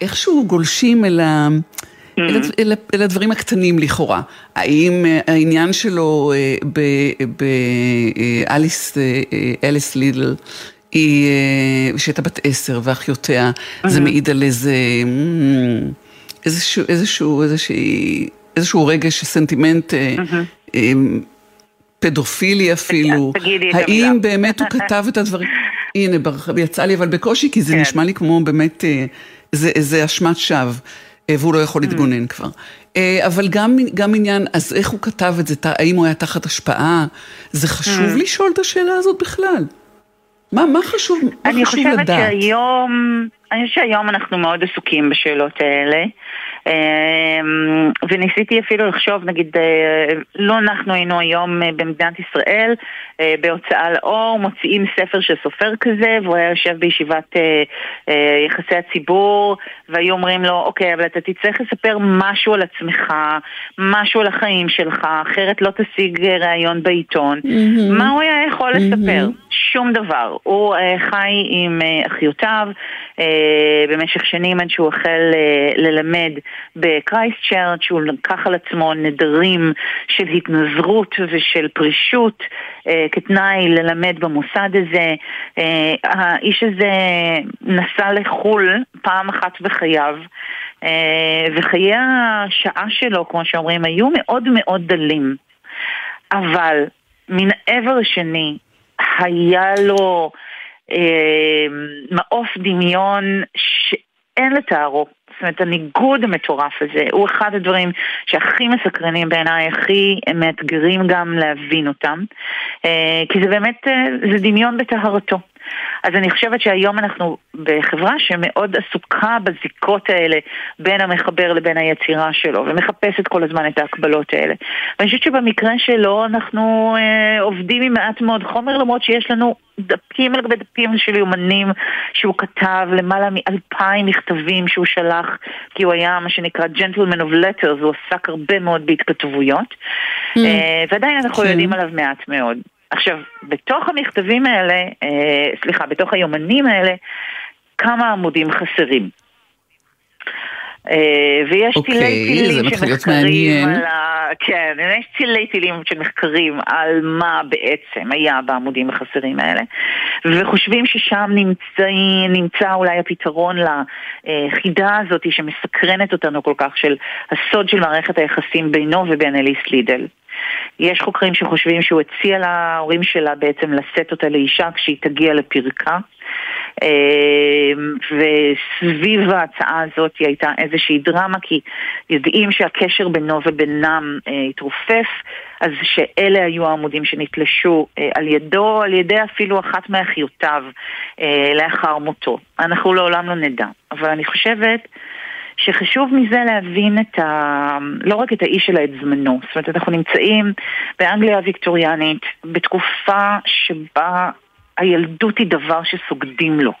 Speaker 3: איכשהו גולשים אל ה... Mm-hmm. אלה, אלה הדברים הקטנים לכאורה. האם אה, העניין שלו באליס אה, אה, אליס לידל, היא, שהייתה בת עשר ואחיותיה, mm-hmm. זה מעיד על איזה, mm, איזשהו, איזשהו, איזשהו, איזשהו רגש, סנטימנט mm-hmm. פדופילי אפילו.
Speaker 11: תגידי
Speaker 3: את המילה. האם באמת הוא כתב את הדברים? הנה, יצא לי אבל בקושי, כי זה כן. נשמע לי כמו באמת, זה אשמת שווא. אה, והוא לא יכול mm. להתגונן כבר. אה, אבל גם, גם עניין, אז איך הוא כתב את זה, האם הוא היה תחת השפעה? זה חשוב mm. לשאול את השאלה הזאת בכלל. מה, מה חשוב, מה חשוב לדעת?
Speaker 11: אני חושבת שהיום, אני חושבת שהיום אנחנו מאוד עסוקים בשאלות האלה. אמ, וניסיתי אפילו לחשוב, נגיד, אה, לא אנחנו היינו היום אה, במדינת ישראל, אה, בהוצאה לאור, מוציאים ספר של סופר כזה, והוא היה יושב בישיבת יחסי הציבור, והיו אומרים לו, אוקיי, אבל אתה תצטרך לספר משהו על עצמך, משהו על החיים שלך, אחרת לא תשיג ראיון בעיתון. Mm-hmm. מה הוא היה יכול לספר? שום דבר. הוא חי עם אחיותיו במשך שנים עד שהוא החל ללמד בקרייסט צ'רץ', הוא לקח על עצמו נדרים של התנזרות ושל פרישות אה, כתנאי ללמד במוסד הזה. אה, האיש הזה נסע לחו"ל פעם אחת בחייו. אה, וחיי השעה שלו, כמו שאומרים, היו מאוד מאוד דלים. אבל מן העבר השני, היה לו אה, מעוף דמיון שאין לתארו. זאת אומרת, הניגוד המטורף הזה הוא אחד הדברים שהכי מסקרנים בעיניי, הכי מאתגרים גם להבין אותם, אה, כי זה באמת, אה, זה דמיון בטהרתו. אז אני חושבת שהיום אנחנו בחברה שמאוד עסוקה בזיקות האלה בין המחבר לבין היצירה שלו, ומחפשת כל הזמן את ההקבלות האלה. ואני חושבת שבמקרה שלו אנחנו אה, עובדים עם מעט מאוד חומר, למרות שיש לנו דפים על גבי דפים של יומנים שהוא כתב, למעלה מאלפיים מכתבים שהוא שלח, כי הוא היה מה שנקרא gentleman of letters, הוא עסק הרבה מאוד בהתכתבויות, mm. אה, ועדיין אנחנו כן. יודעים עליו מעט מאוד. עכשיו, בתוך המכתבים האלה, אה, סליחה, בתוך היומנים האלה, כמה עמודים חסרים. אה, ויש
Speaker 3: אוקיי,
Speaker 11: תילי
Speaker 3: תילים
Speaker 11: שמחקרים על ה... כן, יש תילי תילים שמחקרים על מה בעצם היה בעמודים החסרים האלה, וחושבים ששם נמצא, נמצא אולי הפתרון לחידה הזאת שמסקרנת אותנו כל כך, של הסוד של מערכת היחסים בינו ובין אליס לידל. יש חוקרים שחושבים שהוא הציע להורים שלה בעצם לשאת אותה לאישה כשהיא תגיע לפרקה. אמ, וסביב ההצעה הזאת הייתה איזושהי דרמה, כי יודעים שהקשר בינו ובינם אה, התרופף, אז שאלה היו העמודים שנתלשו אה, על ידו, על ידי אפילו אחת מאחיותיו אה, לאחר מותו. אנחנו לעולם לא נדע, אבל אני חושבת... שחשוב מזה להבין את ה... לא רק את האיש אלא את זמנו. זאת אומרת, אנחנו נמצאים באנגליה הוויקטוריאנית בתקופה שבה הילדות היא דבר שסוגדים לו.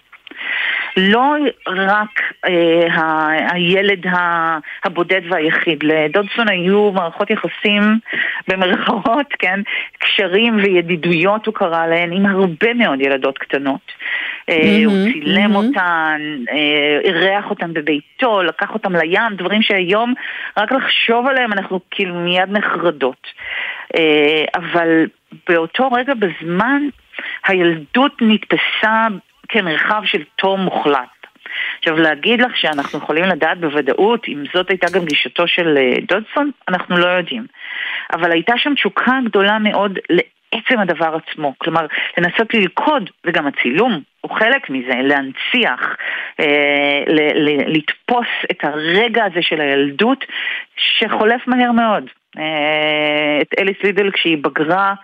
Speaker 11: לא רק אה, הילד הבודד והיחיד, לדודסון היו מערכות יחסים במרכאות, כן, קשרים וידידויות הוא קרא להן עם הרבה מאוד ילדות קטנות. אה, הוא צילם אותן, אה, אירח אותן בביתו, לקח אותן לים, דברים שהיום רק לחשוב עליהם אנחנו כאילו מיד נחרדות. אה, אבל באותו רגע בזמן הילדות נתפסה כמרחב של תום מוחלט. עכשיו להגיד לך שאנחנו יכולים לדעת בוודאות אם זאת הייתה גם גישתו של דודסון, אנחנו לא יודעים. אבל הייתה שם תשוקה גדולה מאוד לעצם הדבר עצמו. כלומר, לנסות ללכוד, וגם הצילום הוא חלק מזה, להנציח, אה, ל- ל- לתפוס את הרגע הזה של הילדות שחולף מהר מאוד. אה, את אליס לידל כשהיא בגרה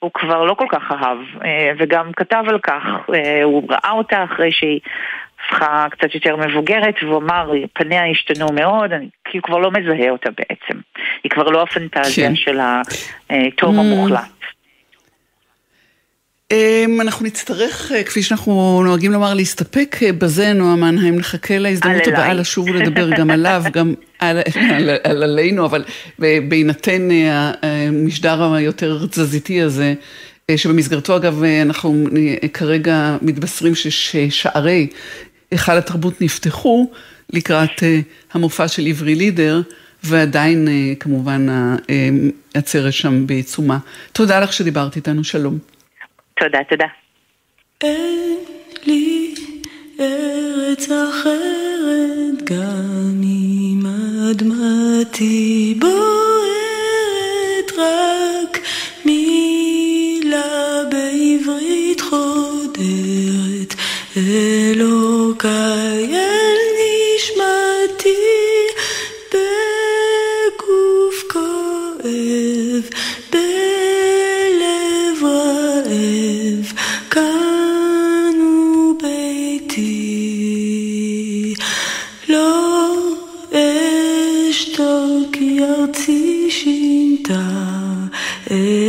Speaker 11: הוא כבר לא כל כך אהב, אה, וגם כתב על כך, אה, הוא ראה אותה אחרי שהיא הפכה קצת יותר מבוגרת, והוא אמר, פניה השתנו מאוד, אני כאילו כבר לא מזהה אותה בעצם. היא כבר לא הפנטזיה כן. של התום mm. המוחלט.
Speaker 3: אמ, אנחנו נצטרך, אה, כפי שאנחנו נוהגים לומר, להסתפק אה, בזה, נועה מנהיים, נחכה להזדמנות הבאה לשוב ולדבר *laughs* גם עליו, גם על, על, על עלינו, אבל בהינתן אה, המשדר היותר תזזיתי הזה, שבמסגרתו אגב אנחנו כרגע מתבשרים ששערי היכל התרבות נפתחו לקראת המופע של עברי לידר, ועדיין כמובן העצרת שם בעיצומה. תודה לך שדיברת איתנו, שלום.
Speaker 11: תודה, תודה.
Speaker 12: אין לי ארץ אחרת, גם אם אדמתי בוערת, רק מילה בעברית חודרת, אלוקיי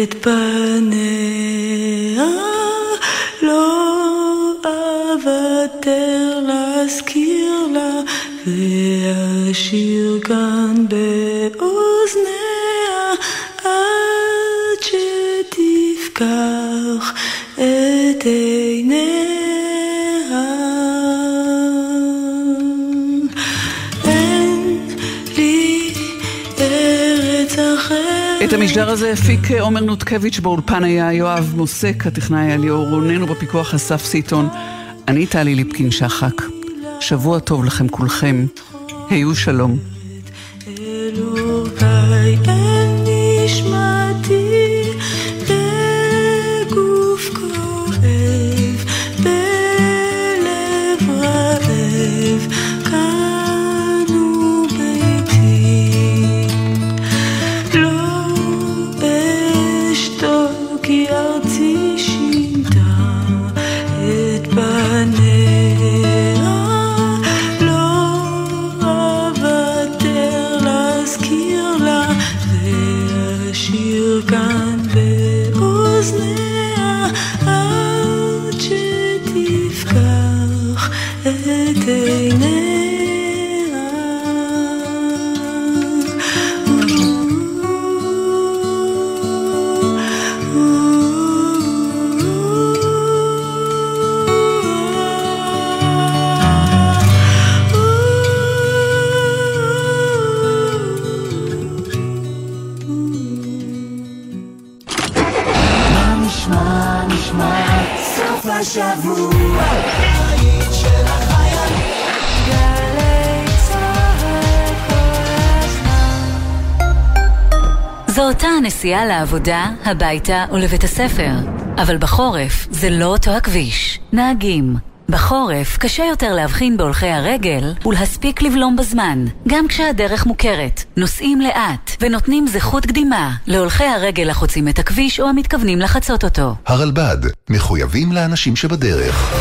Speaker 3: את פניה, לא אוותר להזכיר לה, ואשיר כאן באוזניה, עד שתפקח את
Speaker 12: את המשדר הזה הפיק עומר נותקביץ', באולפן היה יואב מוסק, הטכנאי היה ליאור רונן, ובפיקוח אסף סיטון. אני טלי ליפקין שחק. שבוע טוב לכם כולכם. היו שלום.
Speaker 13: לעבודה, הביתה ולבית הספר. אבל בחורף זה לא אותו הכביש. נהגים. בחורף קשה יותר להבחין בהולכי הרגל ולהספיק לבלום בזמן, גם כשהדרך מוכרת. נוסעים לאט ונותנים זכות קדימה להולכי הרגל החוצים את הכביש או המתכוונים לחצות אותו.
Speaker 14: הרלב"ד, מחויבים לאנשים שבדרך.